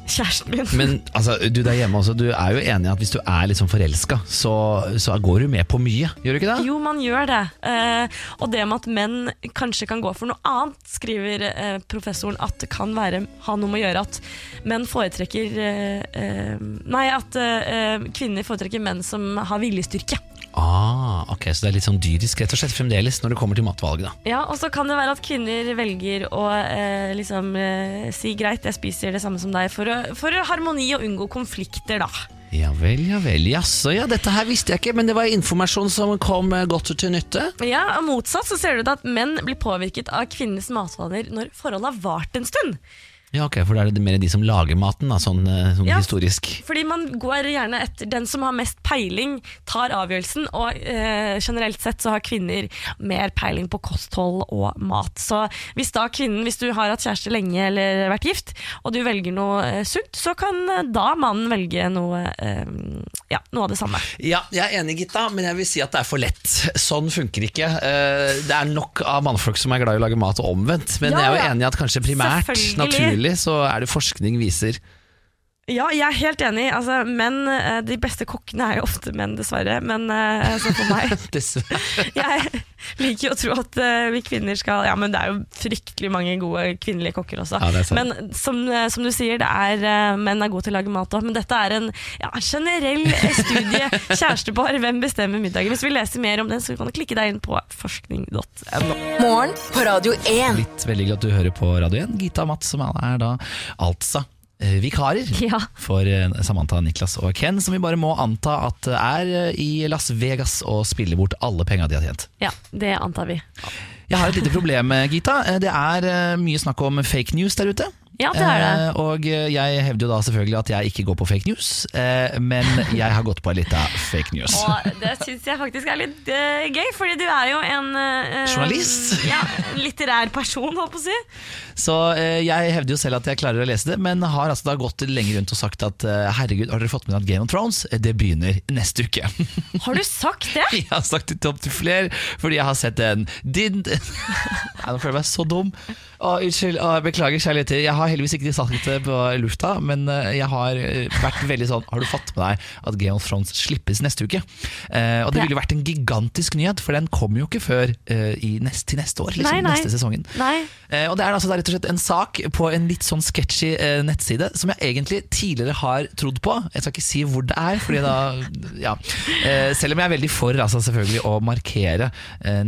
kjæresten min. Men altså, du der hjemme også, du er jo enig i at hvis du er sånn forelska, så, så går du med på mye, gjør du ikke det? Jo, man gjør det. Eh, og det med at menn kanskje kan gå for noe annet, skriver eh, professoren at det kan være, ha noe med å gjøre at menn foretrekker eh, eh, Nei, at eh, kvinner foretrekker menn som har viljestyrke. Ah, ok, Så det er litt sånn dyrisk rett og slett fremdeles når det kommer til matvalget, da. Ja, Og så kan det være at kvinner velger å eh, liksom eh, si greit, jeg spiser det samme som deg, for, å, for harmoni og unngå konflikter, da. Ja vel, ja vel. Jaså, ja, dette her visste jeg ikke, men det var informasjon som kom eh, godt til nytte. Ja, og Motsatt så ser du det at menn blir påvirket av kvinnenes matvaner når forholdet har vart en stund. Ja, ok, For da er det mer de som lager maten, da, sånn, eh, sånn Ja. historisk. Fordi man går gjerne etter den som har mest peiling, tar avgjørelsen, og eh, generelt sett så har kvinner mer peiling på kosthold og mat. Så hvis da kvinnen, hvis du har hatt kjæreste lenge eller vært gift, og du velger noe eh, sunt, så kan eh, da mannen velge noe, eh, ja, noe av det samme. Ja, jeg er enig, Gitta, men jeg vil si at det er for lett. Sånn funker ikke. Eh, Det er nok av mannfolk som er glad i å lage mat, og omvendt. Men Ja, jeg er jo enig i at kanskje primært, Selvfølgelig. Naturlig, så er det forskning viser Ja, jeg er helt enig. Altså, menn, eh, de beste kokkene er jo ofte menn, dessverre. Men eh, altså for meg Jeg liker jo å tro at eh, vi kvinner skal Ja, men det er jo fryktelig mange gode kvinnelige kokker også. Ja, men som, som du sier, det er, menn er gode til å lage mat òg. Men dette er en ja, generell studie. Kjærestepar, hvem bestemmer middagen? Hvis du vil lese mer om den, så kan du klikke deg inn på forskning.no. Morgen på Radio 1. Litt veldig glad at du hører på Radio 1. Gita og Mats, som er da altså eh, vikarer Ja. for eh, Samantha, Niklas og Ken, som vi bare må anta at er eh, i Las Vegas og spiller bort alle penga de har tjent. ja, det antar vi. Jeg har et lite problem, eh, Gita. Eh, Det er eh, mye snakk om fake news der ute. Ja, det er det. Eh, og jeg hevder jo da selvfølgelig at jeg ikke går på fake news, eh, men jeg har gått på en lita fake news. Og det syns jeg faktisk er litt eh, gøy, fordi du er jo en eh, Journalist. Ja, litterær person, holdt på å si. Så eh, jeg hevder jo selv at jeg klarer å lese det, men har altså da gått lenger rundt og sagt at eh, herregud, har dere fått med dere at Game of Thrones det begynner neste uke? Har du sagt det? Jeg har sagt det til til flere, fordi jeg har sett en din... Nei, nå føler jeg meg så dum. Å, unnskyld, å, beklager kjærligheter. Jeg har heldigvis ikke sagt det på lufta, men eh, jeg har eh, vært veldig sånn Har du fått med deg at Game of Thrones slippes neste uke? Eh, og det ville vært en gigantisk nyhet, for den kommer jo ikke før eh, i nest, til neste år. Liksom, Nei, nei. Neste sesongen. Nei. Og Det er altså da rett og slett en sak på en litt sånn sketchy nettside som jeg egentlig tidligere har trodd på. Jeg skal ikke si hvor det er, fordi da ja. selv om jeg er veldig for altså, selvfølgelig å markere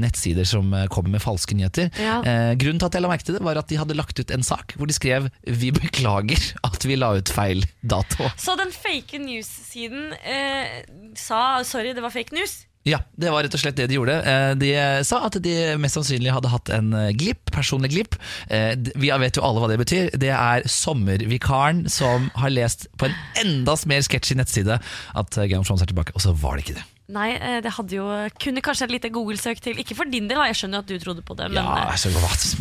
nettsider som kommer med falske nyheter. Ja. Grunnen til at jeg la merke til det, var at de hadde lagt ut en sak hvor de skrev 'Vi beklager at vi la ut feil dato'. Så den fake news-siden eh, sa sorry, det var fake news? Ja, det var rett og slett det de gjorde. Eh, De sa at de mest sannsynlig hadde hatt en eh, glipp, personlig glipp. Eh, Vi vet jo alle hva det betyr. Det er sommervikaren som har lest på en enda mer sketchy nettside at eh, Game of Thrones er tilbake, og så var det ikke det. Nei, eh, det hadde jo kunne kanskje et lite Google-søk til. Ikke for din del, jeg skjønner at du trodde på det. Men Ja, altså,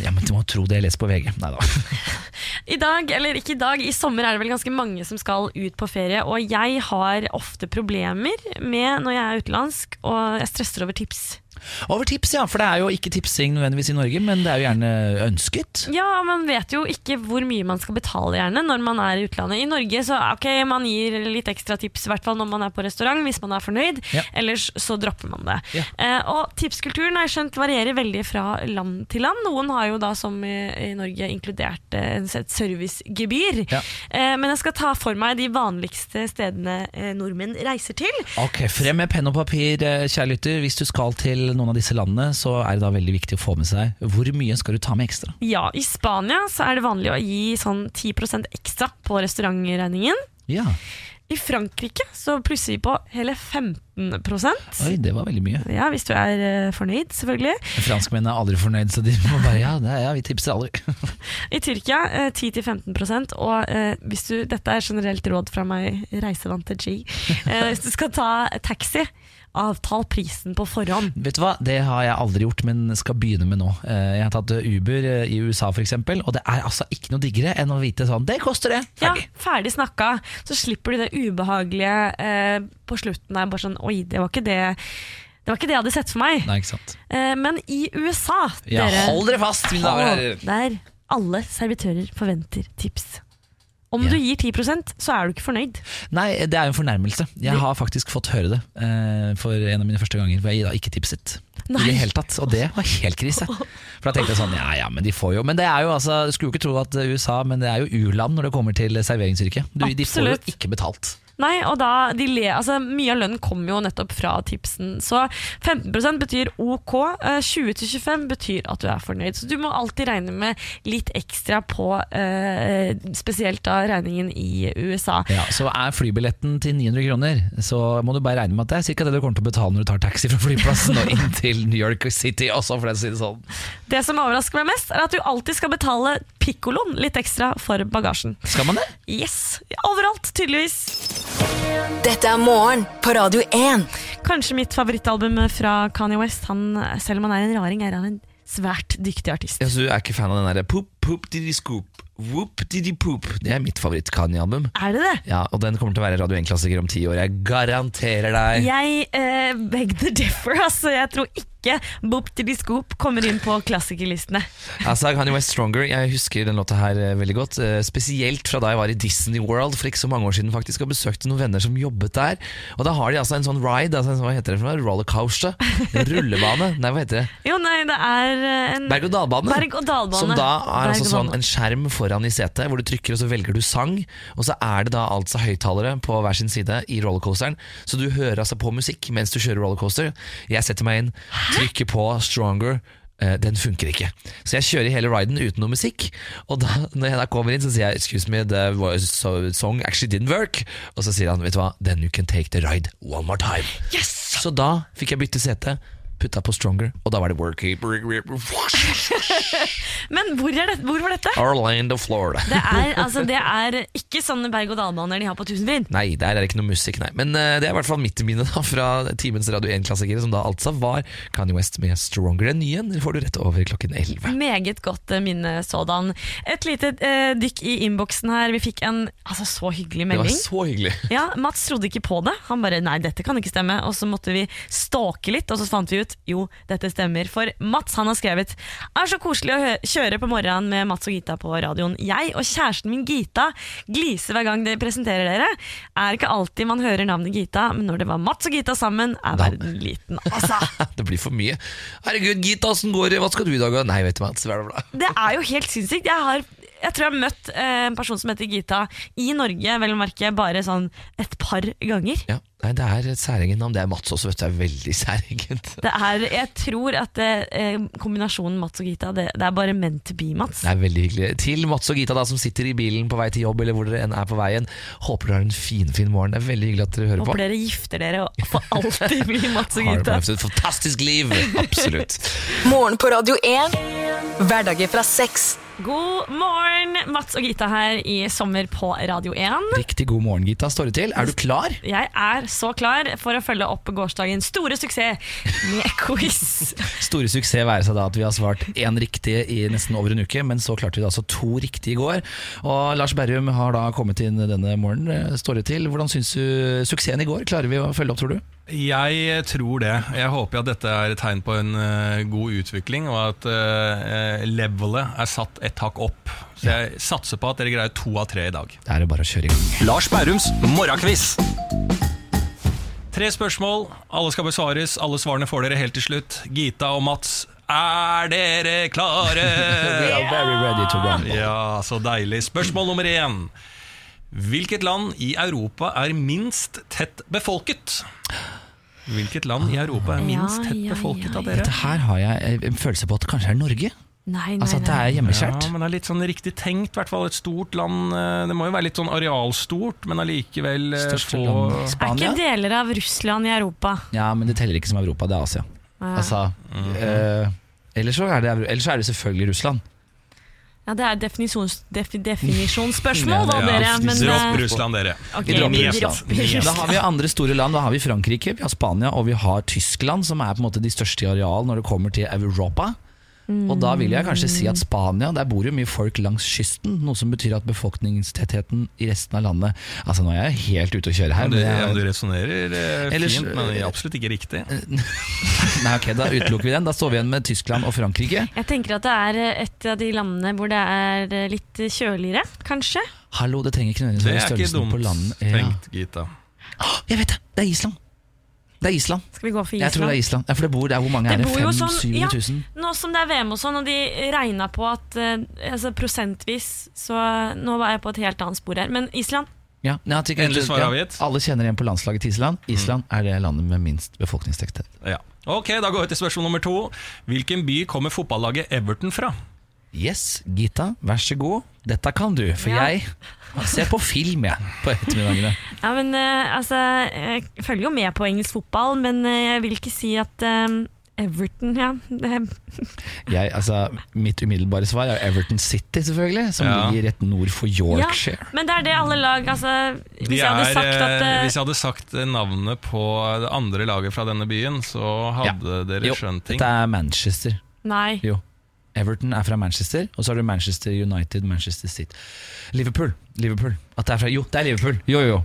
ja, men Du må tro det jeg leser på VG. Nei da. i dag, eller ikke i dag, i sommer er det vel ganske mange som skal ut på ferie. Og jeg har ofte problemer med når jeg er utenlandsk, og jeg stresser over tips. Over tips, ja. For det er jo ikke tipsing nødvendigvis i Norge, men det er jo gjerne ønsket. Ja, man vet jo ikke hvor mye man skal betale gjerne når man er i utlandet. I Norge så ok, man gir litt ekstra tips, i hvert fall når man er på restaurant, hvis man er fornøyd. Ja. Ellers så dropper man det. Ja. Eh, og tipskulturen har jeg skjønt varierer veldig fra land til land. Noen har jo da som i, i Norge inkludert eh, et servicegebyr. Ja. Eh, men jeg skal ta for meg de vanligste stedene eh, nordmenn reiser til. Ok, Frem med penn og papir, eh, kjære lytter. Hvis du skal til noen av disse landene, så er det da veldig viktig å få med seg hvor mye skal du ta med ekstra. Ja, I Spania så er det vanlig å gi sånn 10% ekstra på restaurantregningen. Ja, I Frankrike så plusser vi på hele 15% Oi, det var veldig mye. Ja, Hvis du er eh, fornøyd, selvfølgelig. Franskmennene er aldri fornøyd, så de må bare ja, det er, ja vi tipser aldri. I Tyrkia eh, 10-15 Og eh, hvis du, dette er generelt råd fra meg, reisevante G. Eh, hvis du skal ta taxi, avtal prisen på forhånd. Vet du hva, Det har jeg aldri gjort, men skal begynne med nå. Eh, Jeg har tatt Uber eh, i USA f.eks., og det er altså ikke noe diggere enn å vite sånn Det koster det! Ferdig. Ja, Ferdig. snakka. Så slipper du det ubehagelige eh, på slutten der. Bare sånn Oi, det var ikke det det var ikke det jeg hadde sett for meg. Nei, ikke sant. Eh, men i USA, Ja, hold dere fast, mine damer og herrer. Der alle servitører forventer tips. Om Ja. du gir 10% så er du ikke fornøyd. Nei, det er jo en fornærmelse. Jeg har faktisk fått høre det eh, for en av mine første ganger hvor jeg da ikke tipset. Nei. I det hele tatt, Og det var helt krise. For da tenkte jeg sånn, ja ja, men de får jo Men det er jo altså, skulle jo ikke tro at USA, men det er jo u-land når det kommer til serveringsyrket. De får jo ikke betalt. Nei, og da de le, altså, Mye av lønnen kommer jo nettopp fra tipsen. Så 15 betyr ok, eh, 20-25 betyr at du er fornøyd. Så du må alltid regne med litt ekstra på eh, spesielt da regningen i USA. Ja, Så er flybilletten til 900 kroner, så må du bare regne med at det er ca. det du kommer til å betale når du tar taxi fra flyplassen og inn til New York City også, for å si det sånn. Det som overrasker meg mest, er at du alltid skal betale pikkoloen litt ekstra for bagasjen. Skal man det? Yes, Overalt, tydeligvis. Dette er morgen på Radio 1. Kanskje mitt favorittalbum fra Kanye West. Han, selv om han er en raring, er han en svært dyktig artist. Ja, så du er ikke fan av den derre poop, poop, Didi scoop, whoop, Didi poop? Det er mitt favoritt-Kanye-album. Er det det? Ja, og den kommer til å være Radio 1-klassiker om ti år. Jeg garanterer deg. Jeg eh, beg the differ, altså. Jeg tror ikke Boop Diddy Scoop kommer inn på klassikerlistene. Altså, Kanye West Stronger, jeg husker den låta her eh, veldig godt. eh, Spesielt fra da jeg var i Disney World for ikke så mange år siden faktisk og besøkte noen venner som jobbet der. Og da har de altså en sånn ride, altså en, hva heter det for noe? Rollercoaster? Rullebane? Nei, hva heter det? Jo, nei, det er eh, en Berg-og-dal-bane. Berg-og-dal-bane. Som da er altså sånn en skjerm foran i setet, hvor du trykker og så velger du sang. Og så er det da altså høyttalere på hver sin side i rollercoasteren, så du hører altså på musikk mens du kjører rollercoaster. Jeg setter meg inn, trykker på Stronger. eh, Den funker ikke. Så jeg kjører hele riden uten noe musikk. Og da når jeg da kommer inn, så sier jeg 'excuse me, the song actually didn't work'. Og så sier han 'vet du hva, then you can take the ride one more time'. Så da fikk jeg bytte sete putta på Stronger, og da var det Worky. Men hvor, er det, hvor var dette? Orlando, Florida. Det er, altså, det er ikke sånne berg-og-dal-baner de har på Tusenfryd. Nei, der er det ikke noe musikk, nei. Men uh, det er i hvert fall mitt minne da, fra timens Radio 1-klassikere, som da altså var Kanye West med Stronger. Den nye den får du rett over klokken 11. Meget godt eh, minne sådan. Et lite uh, dykk i innboksen her. Vi fikk en altså, så hyggelig melding. Det var så hyggelig. Ja, Mats trodde ikke på det. Han bare 'nei, dette kan ikke stemme'. Og så måtte vi stalke litt, og så fant vi ut jo, dette stemmer. For Mats han har skrevet 'er så koselig å kjøre på morgenen med Mats og Gita på radioen'. Jeg og kjæresten min Gita gliser hver gang dere presenterer dere. Er ikke alltid man hører navnet Gita, men når det var Mats og Gita sammen, er verden liten. Altså, Det blir for mye. Herregud, Gita, åssen går det? Hva skal du i dag? da? Nei, vet du bla. det er jo helt sinnssykt. Jeg har jeg tror jeg har møtt eh, en person som heter Gita i Norge, vel å merke bare sånn et par ganger. Ja, nei, det er et særegent navn. Det er Mats også, vet du. Det er veldig særegent. Det er, jeg tror at det, eh, kombinasjonen Mats og Gita, det, det er bare meant to be, Mats. Det er veldig hyggelig. Til Mats og Gita da, som sitter i bilen på vei til jobb, eller hvor dere enn er på veien. Håper dere har en finfin fin morgen. Det er veldig hyggelig at dere hører på. Håper dere gifter dere og for alltid blir Mats og Gita. Har et fantastisk liv. Absolutt. Morgen på Radio 1. Hverdager fra seks. God morgen, Mats og Gita her i Sommer på Radio 1. Riktig god morgen, Gita. Står det til? Er du klar? Jeg er så klar for å følge opp gårsdagens store suksess med quiz. Store suksess være seg da at vi har svart én riktig i nesten over en uke, men så klarte vi da altså to riktige i går. Og Lars Berrum har da kommet inn denne morgenen. Står det til? Hvordan syns du suksessen i går? Klarer vi å følge opp, tror du? Jeg tror det. Jeg håper at dette er et tegn på en uh, god utvikling, og at uh, levelet er satt et hakk opp. Så jeg satser på at dere greier to av tre i dag. Da er det bare å kjøre i gang. Lars Bærums morgenkviss. Tre spørsmål, alle skal besvares. Alle svarene får dere helt til slutt. Gita og Mats, er dere klare? We are very ready to rumble. Ja, så deilig. Spørsmål nummer én. Hvilket land i Europa er minst tett befolket? Hvilket land i Europa er minst tett befolket av dere? Dette her har jeg en følelse på at det kanskje er Norge. Nei, nei, Altså at det er hjemmeskjært. Ja, men det er litt sånn riktig tenkt. i hvert fall Et stort land eh, Det må jo være litt sånn arealstort, men allikevel eh, få land. Er ikke deler av Russland i Europa? Ja, men det teller ikke som Europa, det er Asia. Altså, Mhm. eh, ellers, så er det, ellers så er det selvfølgelig Russland. Ja, Det er definisjons, defi, definisjonsspørsmål, da, Ja, dere. Men, Dropp eh, Russland, dere. Okay, Vi dropper Russland. Da har vi andre store land. Da har vi Frankrike, vi har Spania og vi har Tyskland, som er på en måte de største i areal når det kommer til Europa. Og da vil jeg kanskje si at Spania, der bor jo mye folk langs kysten, noe som betyr at befolkningstettheten i resten av landet Altså Nå er jeg helt ute å kjøre her. Ja, du, men ja, men du resonnerer eh, Ellers- fint, men absolutt ikke riktig. Nei, ok, Da utelukker vi den. Da står vi igjen med Tyskland og Frankrike. Jeg tenker at det er eh, et av de landene hvor det er eh, litt kjøligere, kanskje. Hallo, det trenger ikke nødvendigvis Det være er ikke landet. dumt er ikke dumt tenkt, Gita. Å, Jeg vet det! Det er Island. Det er Island. Skal vi gå for Island? Jeg tror det er Island? Ja, for det bor der hvor mange er Det det? bor jo 500 sånn- 000? ja. Nå som det er VM og sånn, og de regna på at eh, altså prosentvis Så nå var jeg på et helt annet spor her. Men Island? Ja, ja, jeg tenker- Endelig svar ja, avgitt. Alle kjenner igjen på landslaget til Island. Island er det landet med minst befolkningstetthet. Ja. Ok, Da går vi til spørsmål nummer to. Hvilken by kommer fotballaget Everton fra? Yes, Gita, vær så god. Dette kan du, for Ja. Jeg ser på film jeg, på ettermiddagene. Ja, men uh, altså Jeg følger jo med på engelsk fotball, men uh, jeg vil ikke si at eh, Everton, ja det, Jeg, altså, mitt umiddelbare svar er Everton City, selvfølgelig, som Ja. ligger rett nord for Yorkshire. ja, Men det er det alle lag altså, Hvis De jeg hadde er, sagt at eh, hvis jeg hadde sagt navnet på det andre laget fra denne byen, så hadde dere skjønt ting. Jo, det er Manchester. Nei. Jo. Everton er fra Manchester, og så har du Manchester United, Manchester City. Liverpool. Liverpool. At det er fra, jo, det er Liverpool. Jo, jo, jo.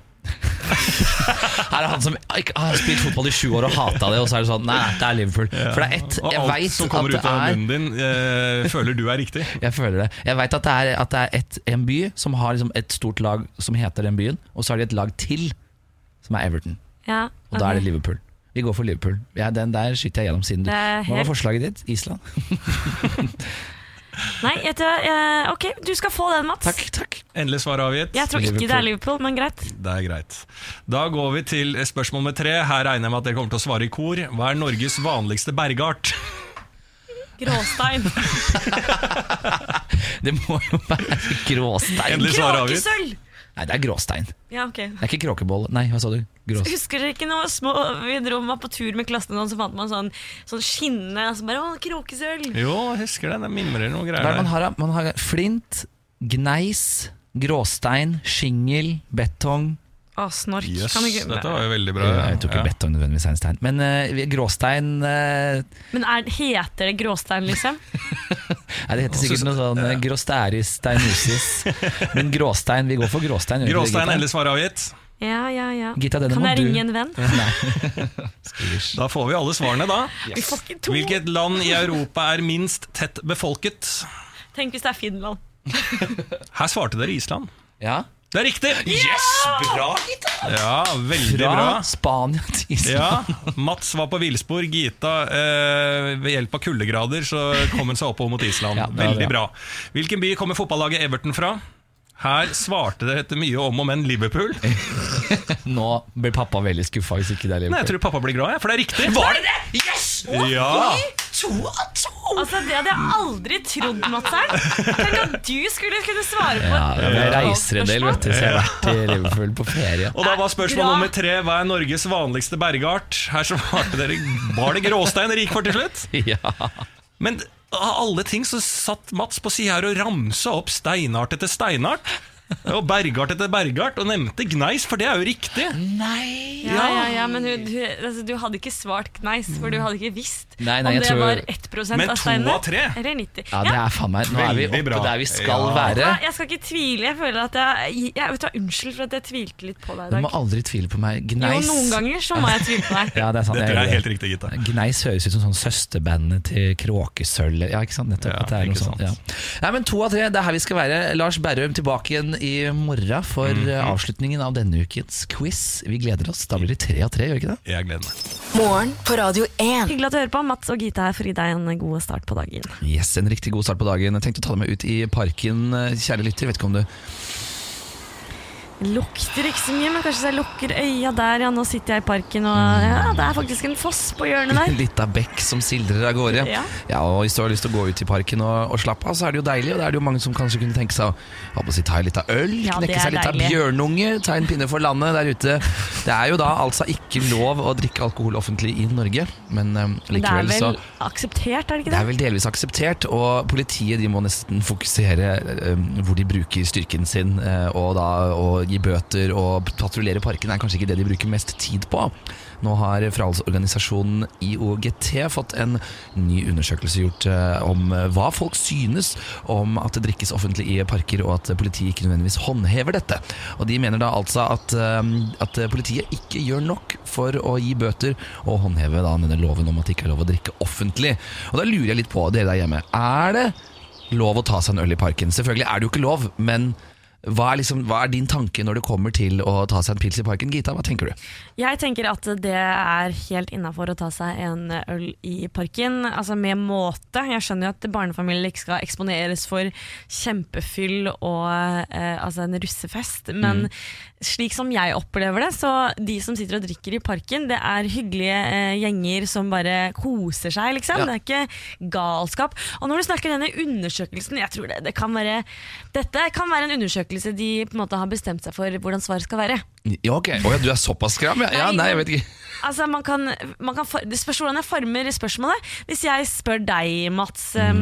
Her er han som ikke, har spilt fotball i sju år og hata det, og så er det sånn Nei, det er Liverpool. For det er ett Jeg alt veit som at kommer det ut av er munnen din, eh, føler du er riktig. Jeg føler det. Jeg vet at det er, at det er et, en by som har liksom et stort lag som heter den byen, og så har de et lag til som er Everton. Ja, Og da er det. Liverpool. Vi går for Liverpool. Ja, den der skyter jeg gjennom siden du er Hva var forslaget ditt? Island? Nei, vet du, eh, ok, du skal få den, Mats. Takk, takk. Endelig svar avgitt. Jeg tror ikke det er Liverpool, men greit. Det er greit. Da går vi til spørsmål med tre. Her regner jeg med at dere kommer til å svare i kor. Hva er Norges vanligste bergart? Gråstein. Det må jo være gråstein. Endelig svar avgitt. Kråkesølv! Nei, det er gråstein. Ja, ok. Det er ikke kråkeboll. Nei, hva sa du? Grås. Husker dere ikke når små, vi dro var på tur med klassen, og så fant man sånn, sånn skinne og så bare, Å, kråkesølv! Jo, jeg husker det. Det mimrer noe greier Der man har? Man har flint, gneis, gråstein, skingel, betong Å, snork. Yes, Kan ikke- dette var jo veldig bra. Jeg tror ikke Ja. beton nødvendigvis er en stein. Men uh, gråstein uh... Men er, heter det gråstein, liksom? Nei, Det heter sikkert noe sånn eh, gråstæris steinusis. Men gråstein, vi går for gråstein. Gråstein, endelig svar avgitt. Ja, ja, ja. Gita, kan jeg du- ringe en venn? Da får vi alle svarene, da. To. Hvilket land i Europa er minst tett befolket? Tenk hvis det er Finland. Her svarte dere Island. Ja. Det er riktig! Yes! Bra! Ja, veldig Fra bra. Spania til Island. Ja, Mats var på villspor. Gita, eh, ved hjelp av kuldegrader, så kom hun seg oppover mot Island. Ja, Veldig bra. Hvilken by kommer fotballaget Everton fra? Her svarte dere etter mye om og men Liverpool. Nå blir pappa veldig skuffa hvis ikke det er Liverpool. Nei, jeg tror pappa blir glad, jeg, for det er riktig. Var det det?! Yes! Ja. To av to! Altså, Det hadde jeg aldri trodd, Madsern. Tenk at du skulle kunne svare på Ja, jeg reiser en del, vet du, så jeg har vært i Liverpool på ferie. Og da var spørsmål Bra. nummer tre Hva er Norges vanligste bergart? Her svarte dere Var det gråstein dere gikk for til slutt? Ja. Men av alle ting så satt Mats på sida her og ramsa opp steinart etter steinart. Og bergart etter bergart, og nevnte gneis, for det er jo riktig. Nei Ja, ja, ja, men du, du, altså, du hadde ikke svart Gneis, for du hadde ikke visst Nei, nei, om jeg det tror- var 1 Men av to steinene. av tre? Eller 90. Ja, det er faen meg Nå er vi Veldig oppe bra. der vi skal Ja. være. Ja, Jeg skal ikke tvile. Jeg føler at jeg, jeg vet du, hva, Unnskyld for at jeg tvilte litt på deg i Du dag. må aldri tvile på meg. Jo, Gneis noen ganger så må jeg tvile på deg. Ja, det er sant. Dette jeg er gjør helt det. riktig, Gitta. Gneis høres ut som sånn søsterbandet til Kråkesølv. Ja, ikke sant? Nettopp. Ja, at det er noe ikke sånt, sant. ja. Nei, men To av tre, det er her vi skal være. Lars Berrum tilbake igjen i morgen for mm. avslutningen av denne ukens quiz. Vi gleder oss. Da blir det tre av tre, gjør ikke det? Jeg gleder meg. Morgen på Radio 1. Hyggelig at du hører på. Mats og Gita her for å gi deg en god start på dagen. Yes, En riktig god start på dagen. Jeg tenkte å ta deg med ut i parken, eh, kjære lytter. Vet ikke om du Lukter ikke så mye, men kanskje jeg lukker øya der. Ja, nå sitter jeg i parken, og ja, det er faktisk en foss på hjørnet der. Litt av bekk som sildrer av gårde. Ja. og Hvis du har lyst til å gå ut i parken og, og slappe av, så er det jo deilig. Og da er det jo mange som kanskje kunne tenke seg å si, ta litt av øl, Ja, knekke seg litt av bjørnunge, ta en pinne for landet der ute. Det er jo da altså ikke lov å drikke alkohol offentlig i Norge, men likevel Men det er vel så akseptert, er det ikke det Det er vel delvis akseptert, og politiet de må nesten fokusere um, hvor de bruker styrken sin. uh, og da gi bøter og patruljere parken er kanskje ikke det de bruker mest tid på. Nå har forholdsorganisasjonen IOGT fått en ny undersøkelse gjort eh, om hva folk synes om at det drikkes offentlig i parker, og at politiet ikke nødvendigvis håndhever dette. Og De mener da altså at, eh, at politiet ikke gjør nok for å gi bøter og håndheve da denne loven om at det ikke er lov å drikke offentlig. Og Da lurer jeg litt på dere der hjemme. Er det lov å ta seg en øl i parken? Selvfølgelig er det jo ikke lov, men hva er, liksom, hva er din tanke når det kommer til å ta seg en pils i parken? Gita, hva tenker du? Jeg tenker at det er helt innafor å ta seg en øl i parken. Altså med måte. Jeg skjønner jo at barnefamilier ikke skal eksponeres for kjempefyll og eh, altså en russefest, men slik som jeg opplever det, så de som sitter og drikker i parken, det er hyggelige eh, gjenger som bare koser seg, liksom. Ja. Det er ikke galskap. Og når du snakker denne undersøkelsen, jeg tror det, det kan være Dette kan være en undersøkelse de på en måte har bestemt seg for hvordan svaret skal være. Ja, ok. Oh, ja, du er såpass skram? Ja, ja Nei, jeg vet ikke. Altså, man kan, man kan for, Det spørs hvordan jeg former spørsmålet. Hvis jeg spør deg, Mats um,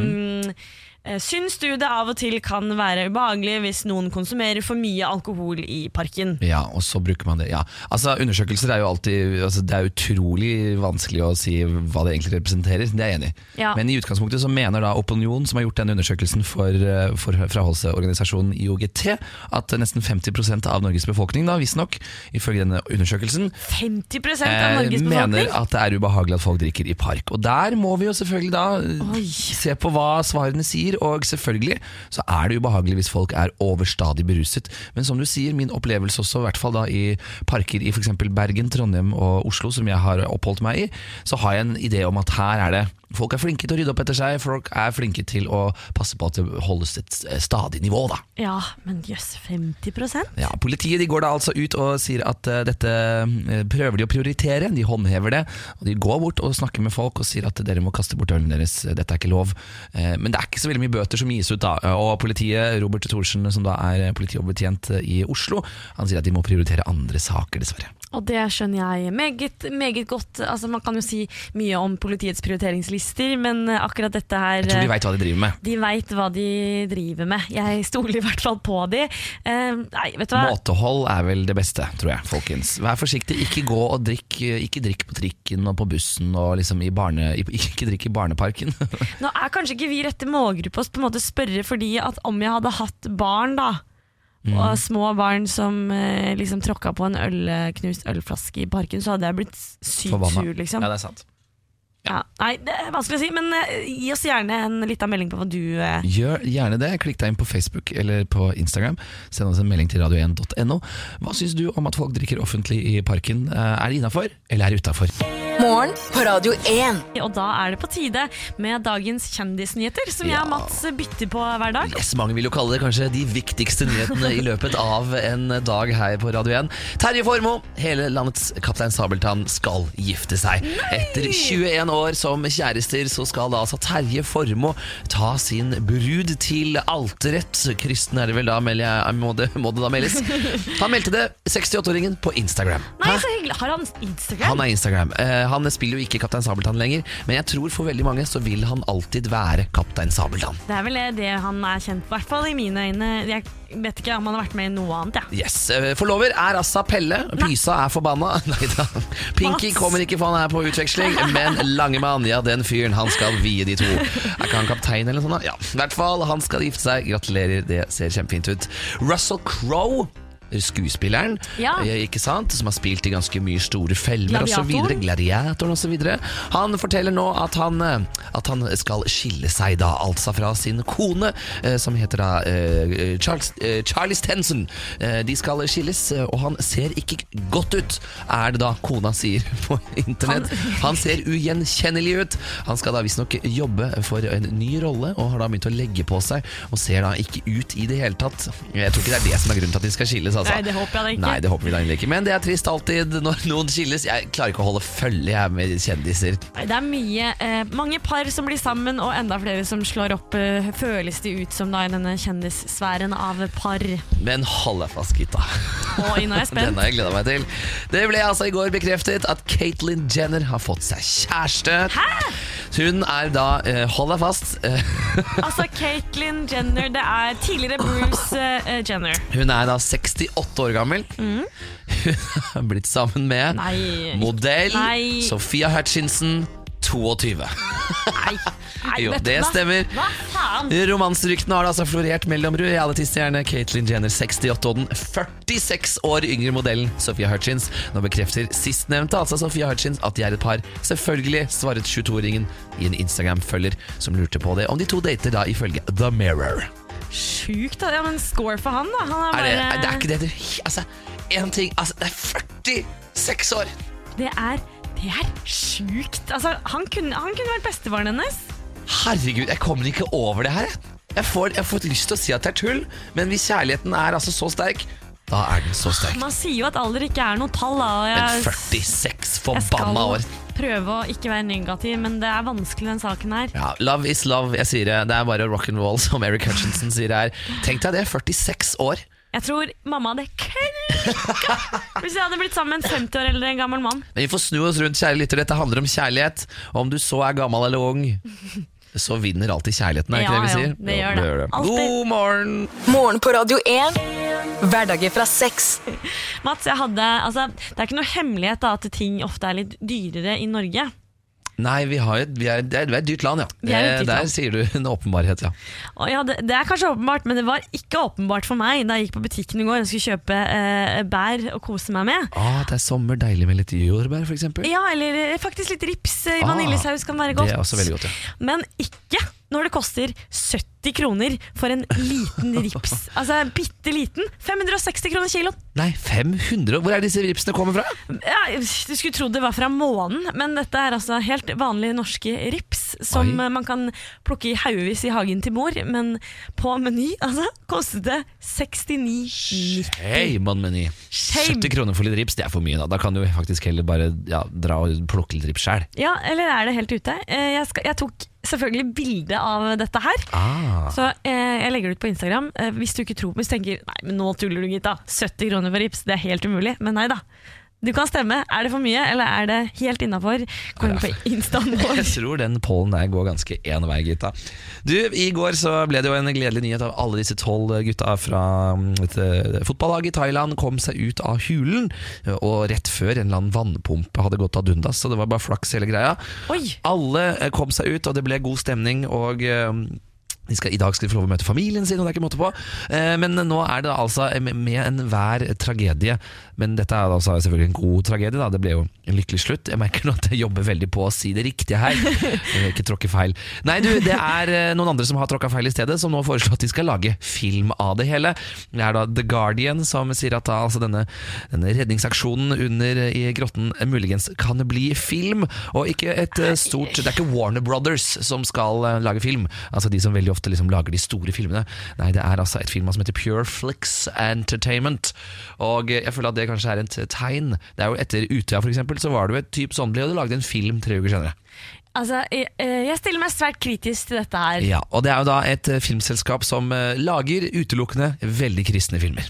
eh, Syns du det av og til kan være ubehagelig hvis noen konsumerer for mye alkohol i parken? Ja, og så bruker man det. Ja. Altså, Undersøkelser er jo alltid altså, Det er utrolig vanskelig å si hva det egentlig representerer. Det er jeg enig i. Ja. Men i utgangspunktet så mener da Opinion, som har gjort denne undersøkelsen for, eh, for fraholdsorganisasjonen IOGT, at nesten 50% av Norges befolkning, da, visstnok, ifølge denne undersøkelsen, 50 av Norges befolkning? mener at det er ubehagelig at folk drikker i park. Og der må vi jo selvfølgelig da eh, Oi. se på hva svarene sier, og selvfølgelig så er det ubehagelig hvis folk er overstadig beruset. Men som du sier, min opplevelse også, i hvert fall da i parker i f.eks. Bergen, Trondheim og Oslo, som jeg har oppholdt meg i, så har jeg en idé om at her er det Folk er flinke til å rydde opp etter seg, folk er flinke til å passe på at det holdes et stadig nivå. da. Ja, men jøss, 50% Ja, Politiet de går da altså ut og sier at uh, dette eh, prøver de å prioritere, de håndhever det. og De går bort og snakker med folk og sier at dere må kaste bort ølen deres, dette er ikke lov. Uh, Men det er ikke så veldig mye bøter som gis ut da. Og politiet, Robert Thorsen som da er politioverbetjent i Oslo, han sier at de må prioritere andre saker, dessverre. Og det skjønner jeg meget, meget godt. Altså, man kan jo si mye om politiets prioriteringslister, men akkurat dette her Jeg tror de veit hva de driver med. De veit hva de driver med. Jeg stoler i hvert fall på de. Uh, nei, vet du hva? Måtehold er vel det beste, tror jeg, folkens. Vær forsiktig, ikke gå og drikk Ikke drikk på trikken og på bussen og liksom i barne... Ikke drikk i barneparken. Nå er kanskje ikke vi rette målgruppa å spørre fordi at om jeg hadde hatt barn, da Mm. og små barn som eh, liksom tråkka på en øl, knust ølflaske i parken, så hadde jeg blitt sykt Forbanna. sur, liksom. Ja, det er sant. Ja, nei, det er vanskelig å si, men eh, gi oss gjerne en liten melding på hva du eh, Gjør gjerne det. Klikk deg inn på Facebook eller på Instagram. Send oss en melding til radio1.no. Hva syns du om at folk drikker offentlig i parken? Eh, Er det innafor, eller er det utafor? Morgen på Radio 1. Og da er det på tide med dagens kjendisnyheter, som jeg og Mats bytter på hver dag. Yes, mange vil jo kalle det kanskje de viktigste nyhetene i løpet av en dag her på Radio 1. Terje Formoe, hele landets Kaptein Sabeltann, skal gifte seg. Etter 21 år som kjærester så skal da altså Terje Formoe ta sin brud til alteret. Kristen er det vel da, jeg, må, det, må det da meldes. Han meldte det, 68-åringen, på Instagram. Nei, så hyggelig. Har han Instagram? Han er Instagram. Eh, han spiller jo ikke Kaptein Sabeltann lenger, men jeg tror for veldig mange så vil han alltid være Kaptein Sabeltann. Det er vel det han er kjent for, i hvert fall i mine øyne. Jeg vet ikke om han har vært med i noe annet, jeg. Yes, eh, Forlover er Assa Pelle. Pysa er forbanna. Neida. Pinky Mats. kommer ikke for han er på utveksling, men Langemann, ja den fyren, han skal vie de to. Er ikke han kaptein eller noe sånt? da? Ja, i hvert fall. Han skal gifte seg. Gratulerer, det ser kjempefint ut. Russell Crowe. Skuespilleren, Ja. eh, ikke sant? som har spilt i ganske mye store filmer osv. Gladiatoren. Osv. Han forteller nå at han, eh, at han skal skille seg da altså fra sin kone, eh, som heter da uh, Charles, uh, Charlie Tenson. Uh, De skal skilles, og han ser ikke godt ut, er det da kona sier på internett. Han ser ugjenkjennelig ut. Han skal da visstnok jobbe for en ny rolle, og har da begynt å legge på seg, og ser da ikke ut i det hele tatt. Jeg tror ikke det er det som er grunnen til at de skal skilles. Altså. Nei, det håper jeg da ikke. Nei, det håper vi da ikke. Men det er trist alltid når noen skilles. Jeg klarer ikke å holde følge jeg med kjendiser. Nei, Det er mye, eh, mange par som blir sammen, og enda flere som slår opp, eh, føles det ut som da i denne kjendissfæren av par. Men hold deg fast, Gitta. Oi, nå er jeg spent. Den har jeg gleda meg til. Det ble altså i går bekreftet at Caitlyn Jenner har fått seg kjæreste. Hun er da, eh, hold deg fast, Altså, Caitlyn Jenner, det er tidligere Bruce eh, Jenner. hun er da 68 år gammel. Mm. Hun har blitt sammen med Nei. modell Nei. Sofia Hutchinson, 22. Nei, nei Jo, det stemmer. Hva faen? Romanseryktene har altså florert mellom realitystjerne Caitlyn Jenner 68 og den 46 år yngre modellen Sophia Hutchins. Nå bekrefter sistnevnte, altså Sophia Hutchins, at de er et par. Selvfølgelig svaret 22-åringen i en Instagram-følger som lurte på det, om de to dater da ifølge The Mirror. Sjukt. Ja, men score for han, da. Han er Er bare det, er, det er ikke det du Altså, én ting Altså, det er 46 år! Det er, det er sjukt. Altså, han kunne, han kunne vært bestefaren hennes. Herregud, jeg kommer ikke over det her. jeg. Jeg får, jeg får lyst til å si at det er tull, men hvis kjærligheten er altså så sterk, da er den så sterk. Man sier jo at alder ikke er noe tall. Da. jeg... Men 46 forbanna år. Prøve å ikke være negativ, men det er vanskelig, den saken her. Ja, love is love, jeg sier det. Det er bare rock and roll, som Eric Hutchinson sier her. Tenk deg det, 46 år. Jeg tror mamma hadde klikka hvis jeg hadde blitt sammen med en 50 år eldre en gammel mann. Men vi får snu oss rundt, kjære lytter. Dette handler om kjærlighet. Om du så er gammel eller ung, så vinner alltid kjærligheten, er ikke Ja, det vi ja, sier? det gjør det. Alltid. God morgen! Morgen på Radio 1. Hverdager fra sex. Mats, jeg hadde, altså, det er ikke noe hemmelighet da, at ting ofte er litt dyrere i Norge. Nei, vi, har jo, vi, er, det er vi er et dyrt land, ja. Er dyrt Der land. sier du en åpenbarhet, ja. Ja, det, det er kanskje åpenbart, men det var ikke åpenbart for meg da jeg gikk på butikken i går og skulle kjøpe eh, bær og kose meg med. Ah, det er sommer, deilig med litt jordbær, eksempel. Ja, eller eh, faktisk litt rips i Ah, vaniljesaus kan være godt. Det er også veldig godt, ja. Men ikke når det koster 70 kroner for en liten rips. Altså bitte liten. 560 kroner kiloen. Nei, 500? Hvor er disse ripsene kommer fra? Ja, du skulle trodd det var fra månen, men dette er altså helt vanlige norske rips som Oi. man kan plukke i haugevis i hagen til mor. Men på Meny altså, kostet det 69,90. Hei, mann-meny. 70 kroner for litt rips, det er for mye. da Da kan du faktisk heller bare ja, dra og plukke litt rips sjøl. Ja, eller er det helt ute? Eh, Jeg, skal, jeg tok selvfølgelig bilde av dette her. Ah. Så eh, jeg legger det ut på Instagram. Eh, hvis du ikke tror på Hvis du tenker Nei, men nå tuller du, Gita. 70 kroner for rips, det er helt umulig. Men nei da. Du kan stemme. Er det for mye, eller er det helt innafor? Gå inn på instaen vår. Jeg tror den pollen der går ganske én vei, gutta. Du, I går så ble det jo en gledelig nyhet av alle disse tolv gutta fra mm, et eh, fotballag i Thailand kom seg ut av hulen. Og rett før en eller annen vannpumpe hadde gått ad undas, så det var bare flaks hele greia. Oi! Alle eh, kom seg ut, og det ble god stemning. Og eh, skal, I dag skal de få lov å møte familien sin, og det er ikke måte på. Eh, Men nå er det altså med enhver tragedie. Men dette er altså selvfølgelig en god tragedie. Da. Det ble jo en lykkelig slutt. Jeg merker nå at jeg jobber veldig på å si det riktige her. Ikke tråkke feil. Nei, du, det er eh, noen andre som har tråkka feil i stedet, som nå foreslår at de skal lage film av det hele. Det er da The Guardian som sier at da, altså denne, denne redningsaksjonen under i grotten muligens kan bli film, og ikke et eh, stort Det er ikke Warner Brothers som skal eh, lage film, altså de som veldig ofte liksom lager de store filmene. Nei, det er altså et firma som heter Pure Flix Entertainment, og eh, jeg føler at det kanskje er et tegn. Det er jo Etter Utøya for eksempel, så var det jo et typ sånn ble, og du lagde en film tre uker senere. Altså, jeg, eh, stiller meg svært kritisk til dette her. Ja, og det er jo da et eh, filmselskap som lager utelukkende veldig kristne filmer.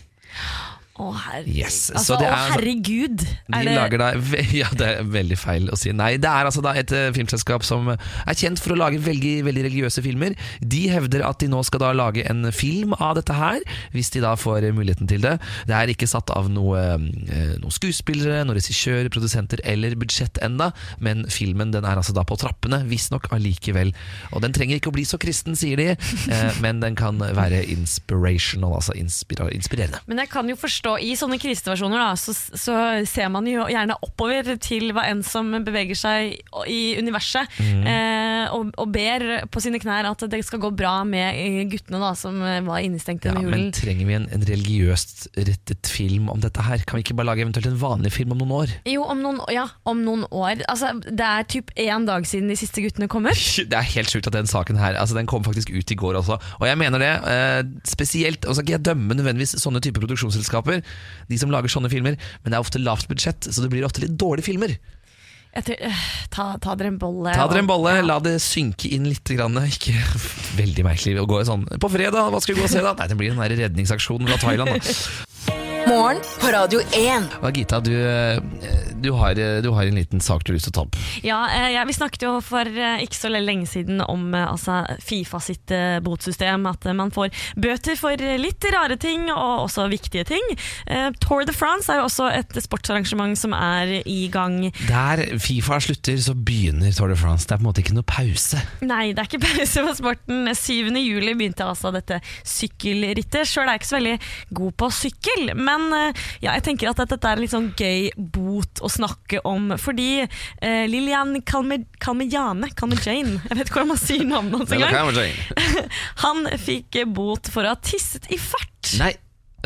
Å, herregud. Yes, Altså, så det å, er- herregud. De Er det, lager da Ja, det er veldig feil å si. Nei, det er altså da et eh, filmselskap som er kjent for å lage veldig, veldig religiøse filmer. De hevder at de nå skal da lage en film av dette her, hvis de da får muligheten til det. Det er ikke satt av noe, eh, noen skuespillere, noen regissør, produsenter eller budsjett enda, men filmen den er altså da på trappene, visstnok allikevel. Og den trenger ikke å bli så kristen, sier de, eh, men den kan være inspirational, altså inspirerende. men jeg kan jo forstå, i sånne krisesituasjoner da, så, så ser man jo gjerne oppover til hva enn som beveger seg i universet, mm. eh, og, og ber på sine knær at det skal gå bra med eh, guttene da, som eh, var innestengt Ja, i men trenger vi en, en religiøst rettet film om dette her? Kan vi ikke bare lage eventuelt en vanlig film om noen år? Jo, om noen, ja, om noen år. Altså, det er typ én dag siden de siste guttene kom ut. Det er helt sjukt at den saken her altså Den kom faktisk ut i går også. Og jeg mener det eh, spesielt Og så skal ikke jeg dømme nødvendigvis sånne typer produksjonsselskaper, de som lager sånne filmer, men det er ofte lavt budsjett, så det blir ofte litt dårlige filmer. Tror, øh, ta, ta dere en bolle. Ta dere en bolle, ja. la det synke inn litt. Grann. Ikke veldig merkelig å gå sånn På fredag, hva skal vi gå og se da? Nei, det blir den der redningsaksjonen fra Thailand. Da. Morgen på Radio 1. Og Gita, du, eh, du, har, du har en liten sak du har lyst til å ta opp. Ja, eh, ja, Vi snakket jo for eh, ikke så lenge siden om eh, altså, Fifa sitt eh, botsystem. At eh, man får bøter for litt rare ting, og også viktige ting. Eh, Tour de France er jo også et sportsarrangement som er i gang. Der Fifa slutter, så begynner Tour de France. Det er på en måte ikke noe pause. Nei, det er ikke pause på sporten. 7. juli begynte altså dette sykkelrittet. Sjøl er jeg ikke så veldig god på sykkel, men eh, ja, jeg tenker at dette er litt sånn gøy bot å snakke om. Fordi eh, Lilian Kalme, Kalmejane, Kalmejane, jeg vet ikke hvordan man sier navnet hans engang, han fikk bot for å ha tisset i fart. Nei,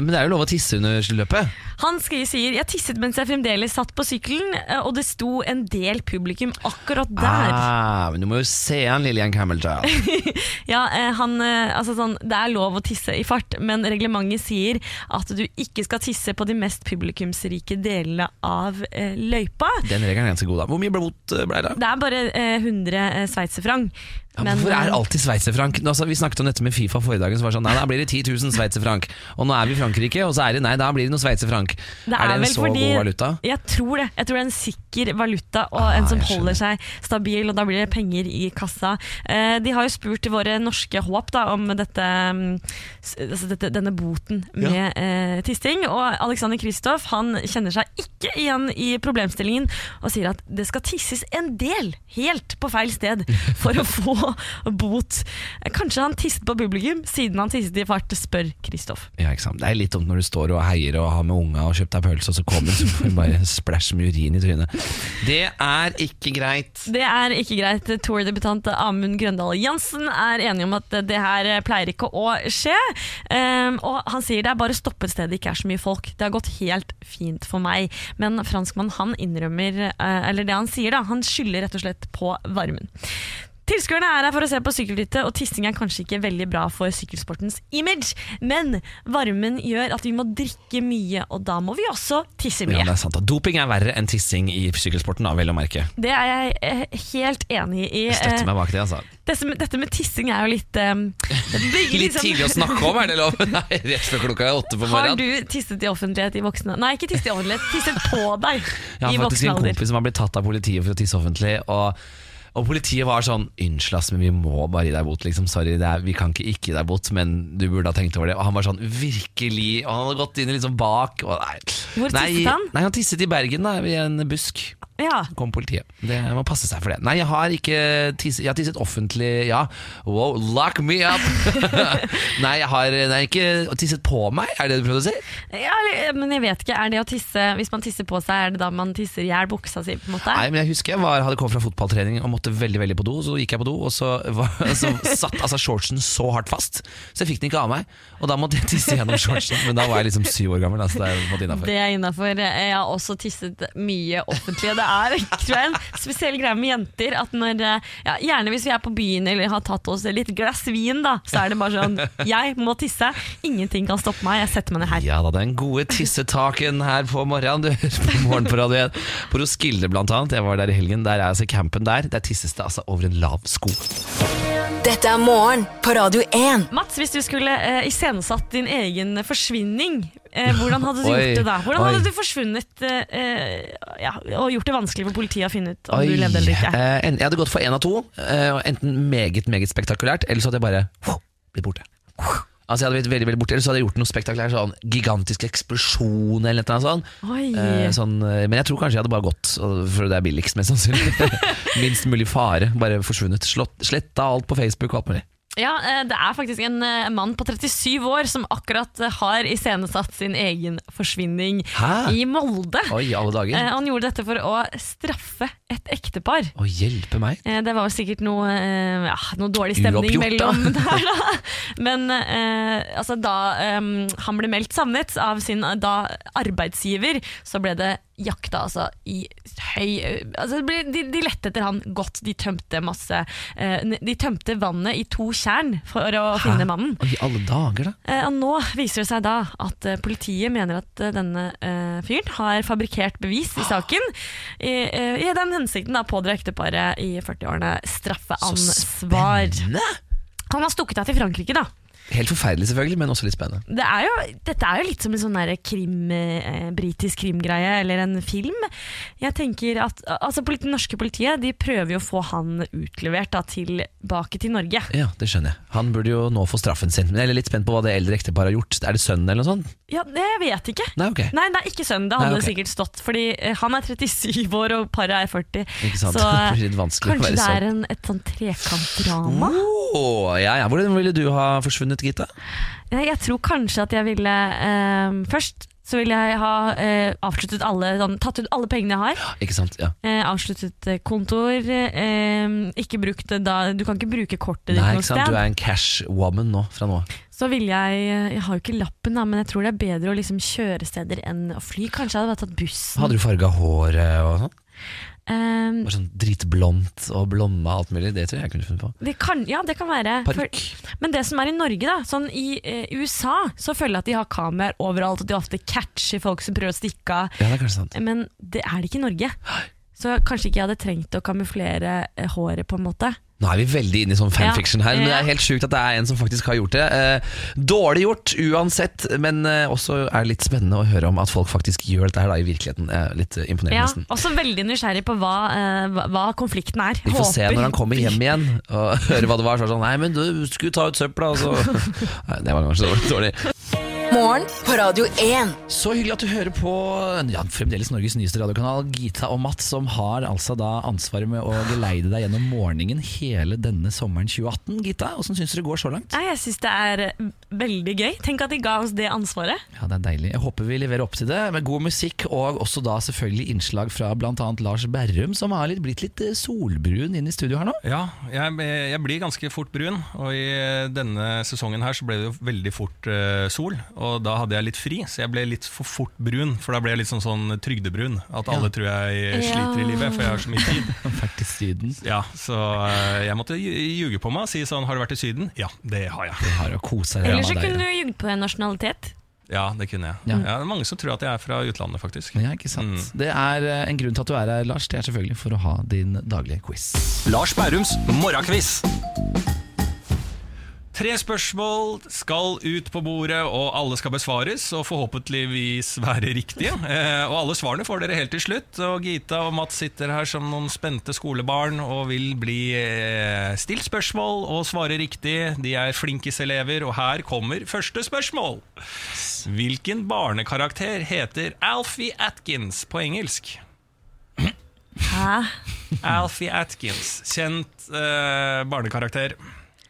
men det er jo lov å tisse under løpet. Han sier jeg tisset mens jeg fremdeles satt på sykkelen, eh, og det sto en del publikum akkurat der. Ah, men du må jo se han Lillian Camelchild. Ja, eh, han, eh, altså sånn, Det er lov å tisse i fart, men reglementet sier at du ikke skal tisse på de mest publikumsrike delene av eh, løypa. Den regelen er ganske god, da. Hvor mye ble bot ble det? Det er bare eh, 100 eh, sveitserfranc. Ja, Men, hvorfor er alltid sveitserfrank? Altså, vi snakket om dette med Fifa forrige dag, så var det sånn Nei, da blir det 10 000 sveitserfrank. Og nå er vi i Frankrike, og så er det Nei, da blir det noe sveitserfrank. Det Er det en så god valuta? Jeg tror det. Jeg tror det er en sikker valuta, og Ah, en som holder seg stabil, og da blir det penger i kassa. Eh, de har jo spurt våre norske håp da, om dette, mm, altså dette, denne boten med eh, tisting, og Alexander Kristoff han kjenner seg ikke igjen i problemstillingen, og sier at det skal tisses en del, helt på feil sted, for å få bot. Kanskje han tisset på publikum siden han tisset i fart, spør Kristoff. Ja. Det er litt dumt når du står og heier og har med unga og kjøpt deg pølse, og så kommer så du bare splæsj med urin i trynet. Det er ikke greit. Det er ikke greit. Tour-debutant Amund Grøndal Jansen er enig om at det her pleier ikke å skje. Um, og han sier det er bare å stoppe et sted det ikke er så mye folk. Det har gått helt fint for meg. Men franskmannen han innrømmer, uh, eller det han sier da, han skylder rett og slett på varmen. Tilskuerne er her for å se på sykkelrittet, og tissing er kanskje ikke veldig bra for sykkelsportens image, men varmen gjør at vi må drikke mye, og da må vi også tisse mye. Ja, det er sant. Doping er verre enn tissing i sykkelsporten, da, vel å merke. Det er jeg eh, helt enig i. Jeg støtter Eh, meg bak det, altså. Dette med, dette med tissing er jo litt eh, bygger Litt liksom- tidlig å snakke om, er det lov? Nei, rett før klokka er åtte på morgenen. Har du tisset i offentlighet i voksne Nei, ikke tisset i offentlighet, tisset på deg i voksen alder. Jeg har faktisk en kompis som har blitt tatt av politiet for å tisse offentlig. Og, og politiet var sånn 'Unnskyld, men vi må bare gi deg bot'. Liksom. Sorry, det er, vi kan ikke ikke gi deg bot, men du burde ha tenkt over det. Og han var sånn 'virkelig'. Og han hadde gått inn liksom bak. Og, nei. Hvor nei, tisset han? Nei, Han tisset i Bergen, da, i en busk. Ja. Kom politiet. Det må passe seg for det. Nei, jeg har ikke tisset Jeg har tisset offentlig, ja. Wow, lock me up! nei, jeg har nei, ikke tisset på meg, er det det du prøvde å si? Ja, men jeg vet ikke, er det å tisse Hvis man tisser på seg, er det da man tisser i hjel buksa si? på en måte? Nei, men jeg husker jeg var, hadde kommet fra fotballtrening og måtte veldig veldig på do. Så gikk jeg på do, og så, var, så satt altså, shortsen så hardt fast, så jeg fikk den ikke av meg. Og da måtte jeg tisse gjennom shortsen. Men da var jeg liksom syv år gammel. Altså, det er innafor. Jeg har også tisset mye offentlig. og Det er tror jeg, en spesiell greie med jenter. At når, eh, ja, gjerne hvis vi er på byen eller har tatt oss litt glass vin, da, så er det bare sånn Jeg må tisse. Ingenting kan stoppe meg. Jeg setter meg ned her. Ja da, den gode tissetaken her på morgenen. Du hører på Morgen på Radio 1. På Roskilde blant annet. Jeg var der i helgen. Der er altså campen der. Der tisses det altså over en lav sko. Dette er morgen på Radio 1. Mats, hvis du skulle eh, iscenesatt din egen forsvinning, eh, hvordan hadde du Oi, gjort det da? Hvordan oi. hadde du forsvunnet eh, eh, ja, og gjort det vanskelig for politiet å finne ut om Oi, du levde eller ikke? eh, en- jeg hadde gått for én av to. eh, Enten meget meget spektakulært, eller så hadde jeg bare blitt borte. Altså jeg hadde blitt veldig, veldig borte Eller så hadde jeg gjort noe spektakulært, sånn gigantisk eksplosjon eller noe sånt. Eh, sånn, eh, men jeg tror kanskje jeg hadde bare gått, for det er billigst, mest sannsynlig. Minst mulig fare. Bare forsvunnet. Sletta alt på Facebook og alt mulig. Ja, eh, Det er faktisk en eh, mann på 37 år som akkurat eh, har iscenesatt sin egen forsvinning Hæ? i Molde. Oi, alle dager. Han gjorde dette for å straffe et ektepar. Å hjelpe meg. Det var sikkert noe, ja, noe dårlig stemning Uoppgjort, da. mellom der, da. Men altså, da eh, han ble meldt savnet av sin da arbeidsgiver, så ble det jakta altså, i høy altså, de, de lette etter han godt. De tømte masse eh, De tømte vannet i to tjern for å finne mannen. Og i alle dager, da. Eh, og nå viser det seg da at eh, politiet mener at denne fyren har fabrikkert bevis i saken. I, i den hensikten da pådra ekteparet i 40-årene straffeansvar. Spennende! Han har stukket av til Frankrike, da. Helt forferdelig, selvfølgelig, men også litt spennende. Det er jo, dette er jo litt som en sånn krim, eh, britisk krimgreie, eller en film. Jeg tenker at altså, Det norske politiet de prøver jo å få han utlevert da, tilbake til Norge. Ja, det skjønner jeg. Han burde jo nå få straffen sin. Men jeg er litt spent på hva det eldre ekteparet har gjort. Er det sønnen eller noe sånt? Ja, det jeg vet ikke. Nei, okay. Nei, det er ikke sønnen. Det hadde Nei, okay. sikkert stått. Fordi eh, han er 37 år, og paret er 40. Ikke sant? Så Det kanskje det er en, et sånn trekantdrama? Åh, ja, ja. Hvordan ville du ha forsvunnet, Gita? Jeg tror kanskje at jeg ville eh, Først så vil jeg ha eh, avsluttet alle sånn, Tatt ut alle pengene jeg har. Ikke sant? Ja. Eh, avsluttet kontor kontoer. Eh, ikke brukt da Du kan ikke bruke kortet ditt Nei, noe ikke sant? Du er en cash woman nå, fra nå av. Så ville jeg Jeg har jo ikke lappen, da, men jeg tror det er bedre å liksom kjøre steder enn å fly. Kanskje jeg hadde bare tatt bussen. Hadde du farga håret og sånn? Var sånn dritblondt og blomma og alt mulig? Det tror jeg jeg kunne funnet på. det kan, ja, det kan være. For- Men det som er i Norge, da sånn I eh, USA så føler jeg at de har kameraer overalt, og de ofte catcher folk som prøver å stikke av. Ja, det er kanskje sant. Men det er det ikke i Norge. Så kanskje ikke jeg hadde trengt å kamuflere eh, håret, på en måte. Nå er vi veldig inne i sånn fanfiction her, men det er helt sjukt at det er en som faktisk har gjort det. Eh, dårlig gjort uansett, men eh, også er det litt spennende å høre om at folk faktisk gjør dette her da, i virkeligheten. Litt imponerende imponert Ja, nesten. også veldig nysgjerrig på hva, eh, hva, konflikten er. Vi får se når han kommer hjem igjen og høre hva det var. Så sånn, Nei, men du skulle ta ut søpla, og så Nei, det var kanskje dårlig. Morgen på Radio 1. Så hyggelig at du hører på ja, fremdeles Norges nyeste radiokanal, Gita og Mats, som har altså da ansvaret med å geleide deg gjennom morgenen hele denne sommeren 2018. Gita, hvordan syns du det går så langt? Nei, jeg syns det er veldig gøy. Tenk at de ga oss det ansvaret. Ja, det er deilig. Jeg håper vi leverer opp til det med god musikk, og også da selvfølgelig innslag fra bl.a. Lars Berrum, som har litt, blitt litt eh, solbrun inn i studio her nå. Ja, jeg, jeg blir ganske fort brun, og i denne sesongen her så ble det jo veldig fort uh, sol. Og da hadde jeg litt fri, så jeg ble litt for fort brun, for da ble jeg litt sånn, sånn trygdebrun. At alle tror jeg sliter i livet, for jeg har så mye tid. Vært i Syden. Ja, Så uh, jeg måtte lju- ljuge på meg og si sånn Har du vært i Syden? Ja, det har jeg. Det har å kose deg. Eller så deg. kunne du jugd på en nasjonalitet. Ja, det kunne jeg. Ja. Ja. det er mange som tror at jeg er fra utlandet, faktisk. Ja, ikke sant. Mm. Det er eh, en grunn til at du er her, Lars. Det er selvfølgelig for å ha din daglige quiz. Lars Bærums morgenkviss. Tre spørsmål skal ut på bordet, og alle skal besvares, og forhåpentligvis være riktige. Eh, og alle svarene får dere helt til slutt. Og Gita og Mats sitter her som noen spente skolebarn og vil bli eh, stilt spørsmål og svare riktig. De er flinkiselever, og her kommer første spørsmål. Hvilken barnekarakter heter Alfie Atkins på engelsk? Hæ? Alfie Atkins, kjent eh, barnekarakter.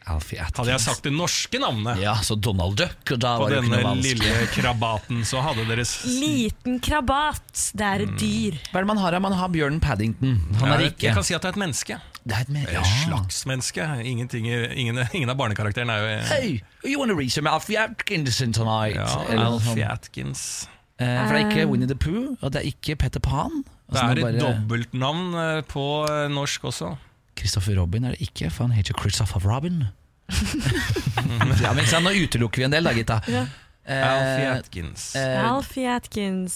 Alfie Atkins. Hadde jeg sagt det norske navnet Ja, så Donald Duck, og da på var det jo ikke denne noe vanskelig. lille krabaten, så hadde dere s- Liten krabat. Det er Mm. et dyr. Hva er det man har? Man har Bjørn Paddington. Han Ja, er jeg- ikke Jeg kan si at det er et menneske. Det er et mer... Et slags menneske. Ingenting, i- ingen, ingen av barnekarakterene er jo Hey, you wanna reach him Alfie Atkinson tonight? ja, Eller noe Alfie sånt. Atkins. Eh, for det er ikke Winnie the Pooh, og det er ikke Petter Pan. Det Altså, er nå et bare- dobbeltnavn eh, på eh, norsk også. Christopher Robin er det ikke, for han heter Christopher Robin. ja, men Nå utelukker vi en del, da, Gitta. Ja. Alfie Atkins. eh, Alfie Atkins.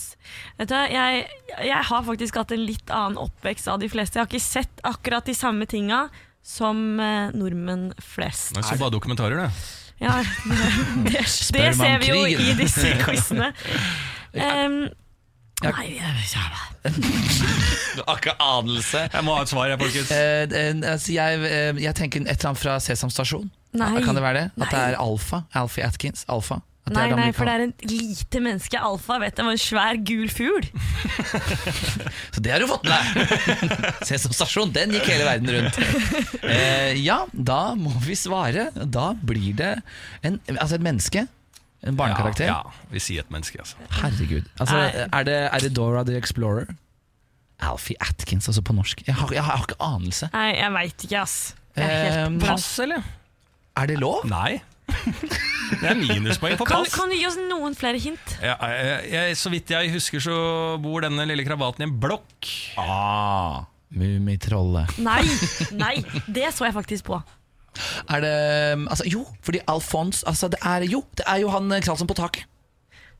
Vet du, jeg, jeg har faktisk hatt en litt annen oppvekst av de fleste. Jeg har ikke sett akkurat de samme tinga som eh, nordmenn flest. Jeg så bare dokumentarer, det. Ja, det, det, det ser vi jo i disse quizene. Um, Ja. nei, jeg, Du har ikke anelse. Jeg må ha et svar, jeg, folkens. Eh, eh, altså, jeg, eh, jeg tenker et eller annet fra Sesam Stasjon. nei. Kan det være det? At det Nei. er Alfa? Alfie Atkins? Alfa? At det Nei, er nei, for det er en lite menneske. Alfa vet jeg var en svær gul fugl. Så det har du fått med deg! Sesam Stasjon, den gikk hele verden rundt. Eh, ja, da må vi svare. Da blir det en, altså et menneske. En barnekarakter. Ja, ja, vi sier et menneske, altså. Herregud. Altså, er, det, er det Dora the Explorer? Alfie Atkins, altså på norsk. Jeg har, jeg har, ikke anelse. Nei, jeg veit ikke, ass. Jeg er helt Eh. Pass, eller? Er det lov? Nei. Det er minuspoeng på Kan, pass. kan du gi oss noen flere hint? Ja, jeg, jeg, så vidt jeg husker, så bor denne lille krabaten i en blokk. Ah, Mummitrollet. Nei, nei, det så jeg faktisk på. Er det altså, Jo, fordi Alphonse altså, det er, Jo, det er jo han eh, Karlsson på taket.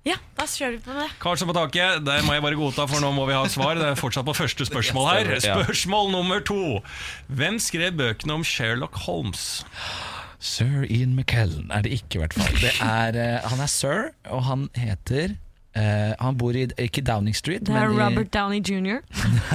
Ja, da kjører vi på med det. Karlsson på taket, det må jeg bare godta, for nå må vi ha et svar. Det er fortsatt på første spørsmål her. Spørsmål nummer to. Hvem skrev bøkene om Sherlock Holmes? Sir Ian McKellen er det ikke, i hvert fall. Det er, eh, han er sir, og han heter eh, Han bor i ikke Downing Street, Det er men Robert Downey jr.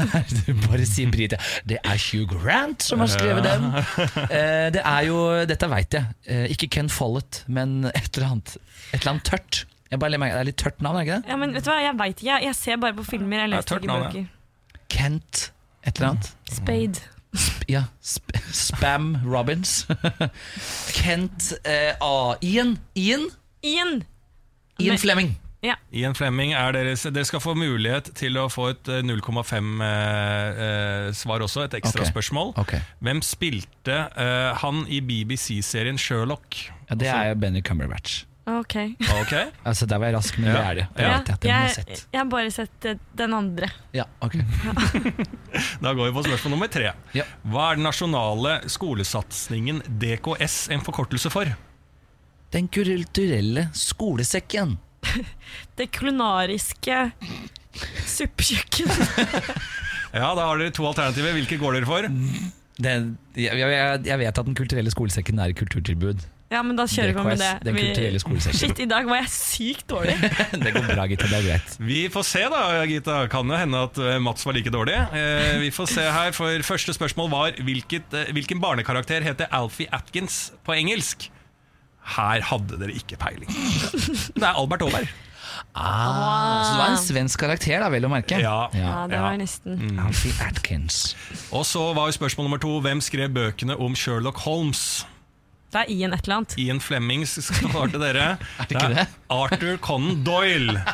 Bare sier Brit. Det er Hugh Grant som har skrevet den. Uh, det er jo Dette veit jeg. Uh, ikke Ken Follett, men et eller annet Et eller annet tørt. Jeg bare meg, Det er litt tørt navn, er ikke det? Ja, men vet du hva, jeg vet ikke. Jeg, jeg ser bare på filmer. Jeg leser ikke ja. bøker. Kent et eller annet. Spade. Ja, sp Spam Robins. Kent uh, A. Ian Ian Ian! Ian Men- Fleming. Ian Flemming er Dere skal få mulighet til å få et eh, 0,5-svar også, et ekstra Okay. spørsmål. Ok. Hvem spilte eh, han i BBC-serien Sherlock? Ja, det er jo Benny Cumberbatch. Ok. okay. Altså, Der var jeg rask, men det er det. Det Ja. jeg jeg jeg, har bare sett eh, den andre. Ja, ok Da går vi på spørsmål nummer tre. Ja. Hva er den nasjonale skolesatsingen DKS en forkortelse for? Den kulturelle skolesekken. Det kulinariske suppekjøkken. Ja, Da har dere to alternativer. Hvilke går dere for? Den, jeg, jeg, jeg vet at Den kulturelle skolesekken er et kulturtilbud. Ja, men da kjører vi med det. Den kulturelle skolesekken. Shit, i dag var jeg sykt dårlig. det går bra, Gita. Det er greit. Vi får se, da, Gita. Kan jo hende at eh, Mats var like dårlig. Eh, vi får se her, for Første spørsmål var hvilket, eh, hvilken barnekarakter heter Alfie Atkins på engelsk? Her hadde dere ikke peiling. Det er Albert Aaberg. Ah, så det var en svensk karakter, da, vel å merke. Ja. Ja, det var nesten. Alfie Atkins. Og så var jo spørsmål nummer to hvem skrev bøkene om Sherlock Holmes? Det er Ian et eller annet. Ian Flemings svarte dere. Er det ikke det? Arthur Conan Doyle.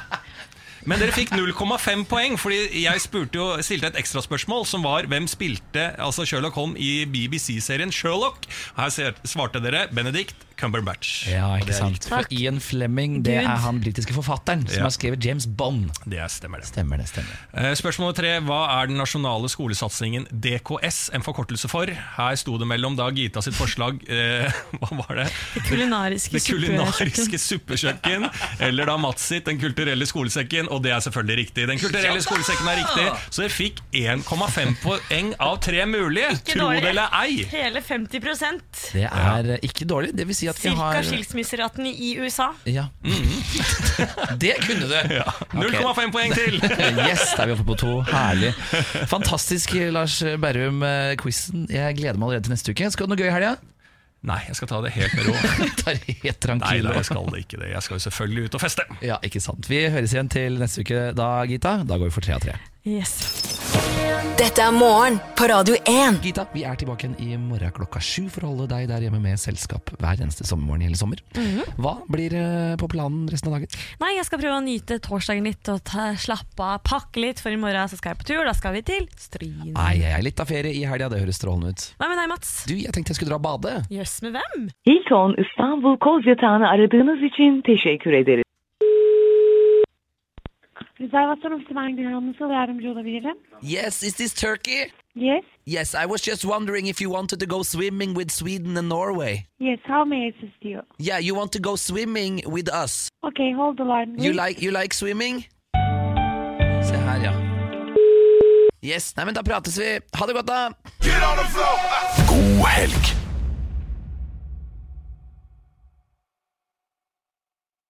Men dere fikk 0,5 poeng, fordi jeg spurte jo, stilte et ekstraspørsmål som var hvem spilte altså Sherlock Holmes i BBC-serien Sherlock. Her svarte dere Benedict Cumberbatch. Ja, ikke sant. For Ian Fleming det Gud. er han britiske forfatteren som Ja. har skrevet James Bond. Det er- stemmer det. Stemmer det, stemmer Eh, Spørsmål tre. Hva er den nasjonale skolesatsingen DKS en forkortelse for? Her sto det mellom da Gita sitt forslag eh, Hva var det? Det kulinariske Det kulinariske suppekjøkken. Eller da Mats sitt Den kulturelle skolesekken. Og det er selvfølgelig riktig. Den kulturelle skolesekken er riktig, så dere fikk 1,5 poeng av tre mulige. Ikke Tro det eller ei. Hele 50% Det er eh, ikke dårlig. Det vil si at vi Cirka har skilsmisseraten i USA. Ja. det kunne du! 0,5 poeng til. Yes, da er vi oppe på to. Herlig. Fantastisk, Lars Berrum, eh, quizen. Jeg gleder meg allerede til neste uke. Skal du noe gøy i helga? Nei, jeg skal ta det helt med ro. Ta det helt Nei, da, jeg skal ikke det. Jeg skal jo selvfølgelig ut og feste. Ja, ikke sant. Vi høres igjen til neste uke da, Gita. Da går vi for tre av tre. Yes. Dette er morgen på Radio 1. Gita, vi er tilbake igjen i morgen klokka sju for å holde deg der hjemme med selskap hver eneste sommermorgen i hele sommer. Hva blir eh, på planen resten av dagen? Nei, jeg skal prøve å nyte torsdagen litt og ta, slappe av, pakke litt, for i morgen så skal jeg på tur. Da skal vi til Stryn. Nei, jeg er litt av ferie i helga, det høres strålende ut. Hva med deg, Mats? Du, jeg tenkte jeg skulle dra og bade. Jøss, med hvem? Hilton İstanbul Koz aradığınız için teşekkür ederiz. Rezervasyon ofisinden Gülhan nasıl yardımcı olabilirim? Yes, is this Turkey? Yes, Yes, I was just wondering if you wanted to go swimming with Sweden and Norway. yes, how may I assist you? Yeah, you want to go swimming with us. Okay, hold the line. You please. like, you like swimming? Se her, ja. Yes, nei, men da prates vi. Ha det godt, da. God helg.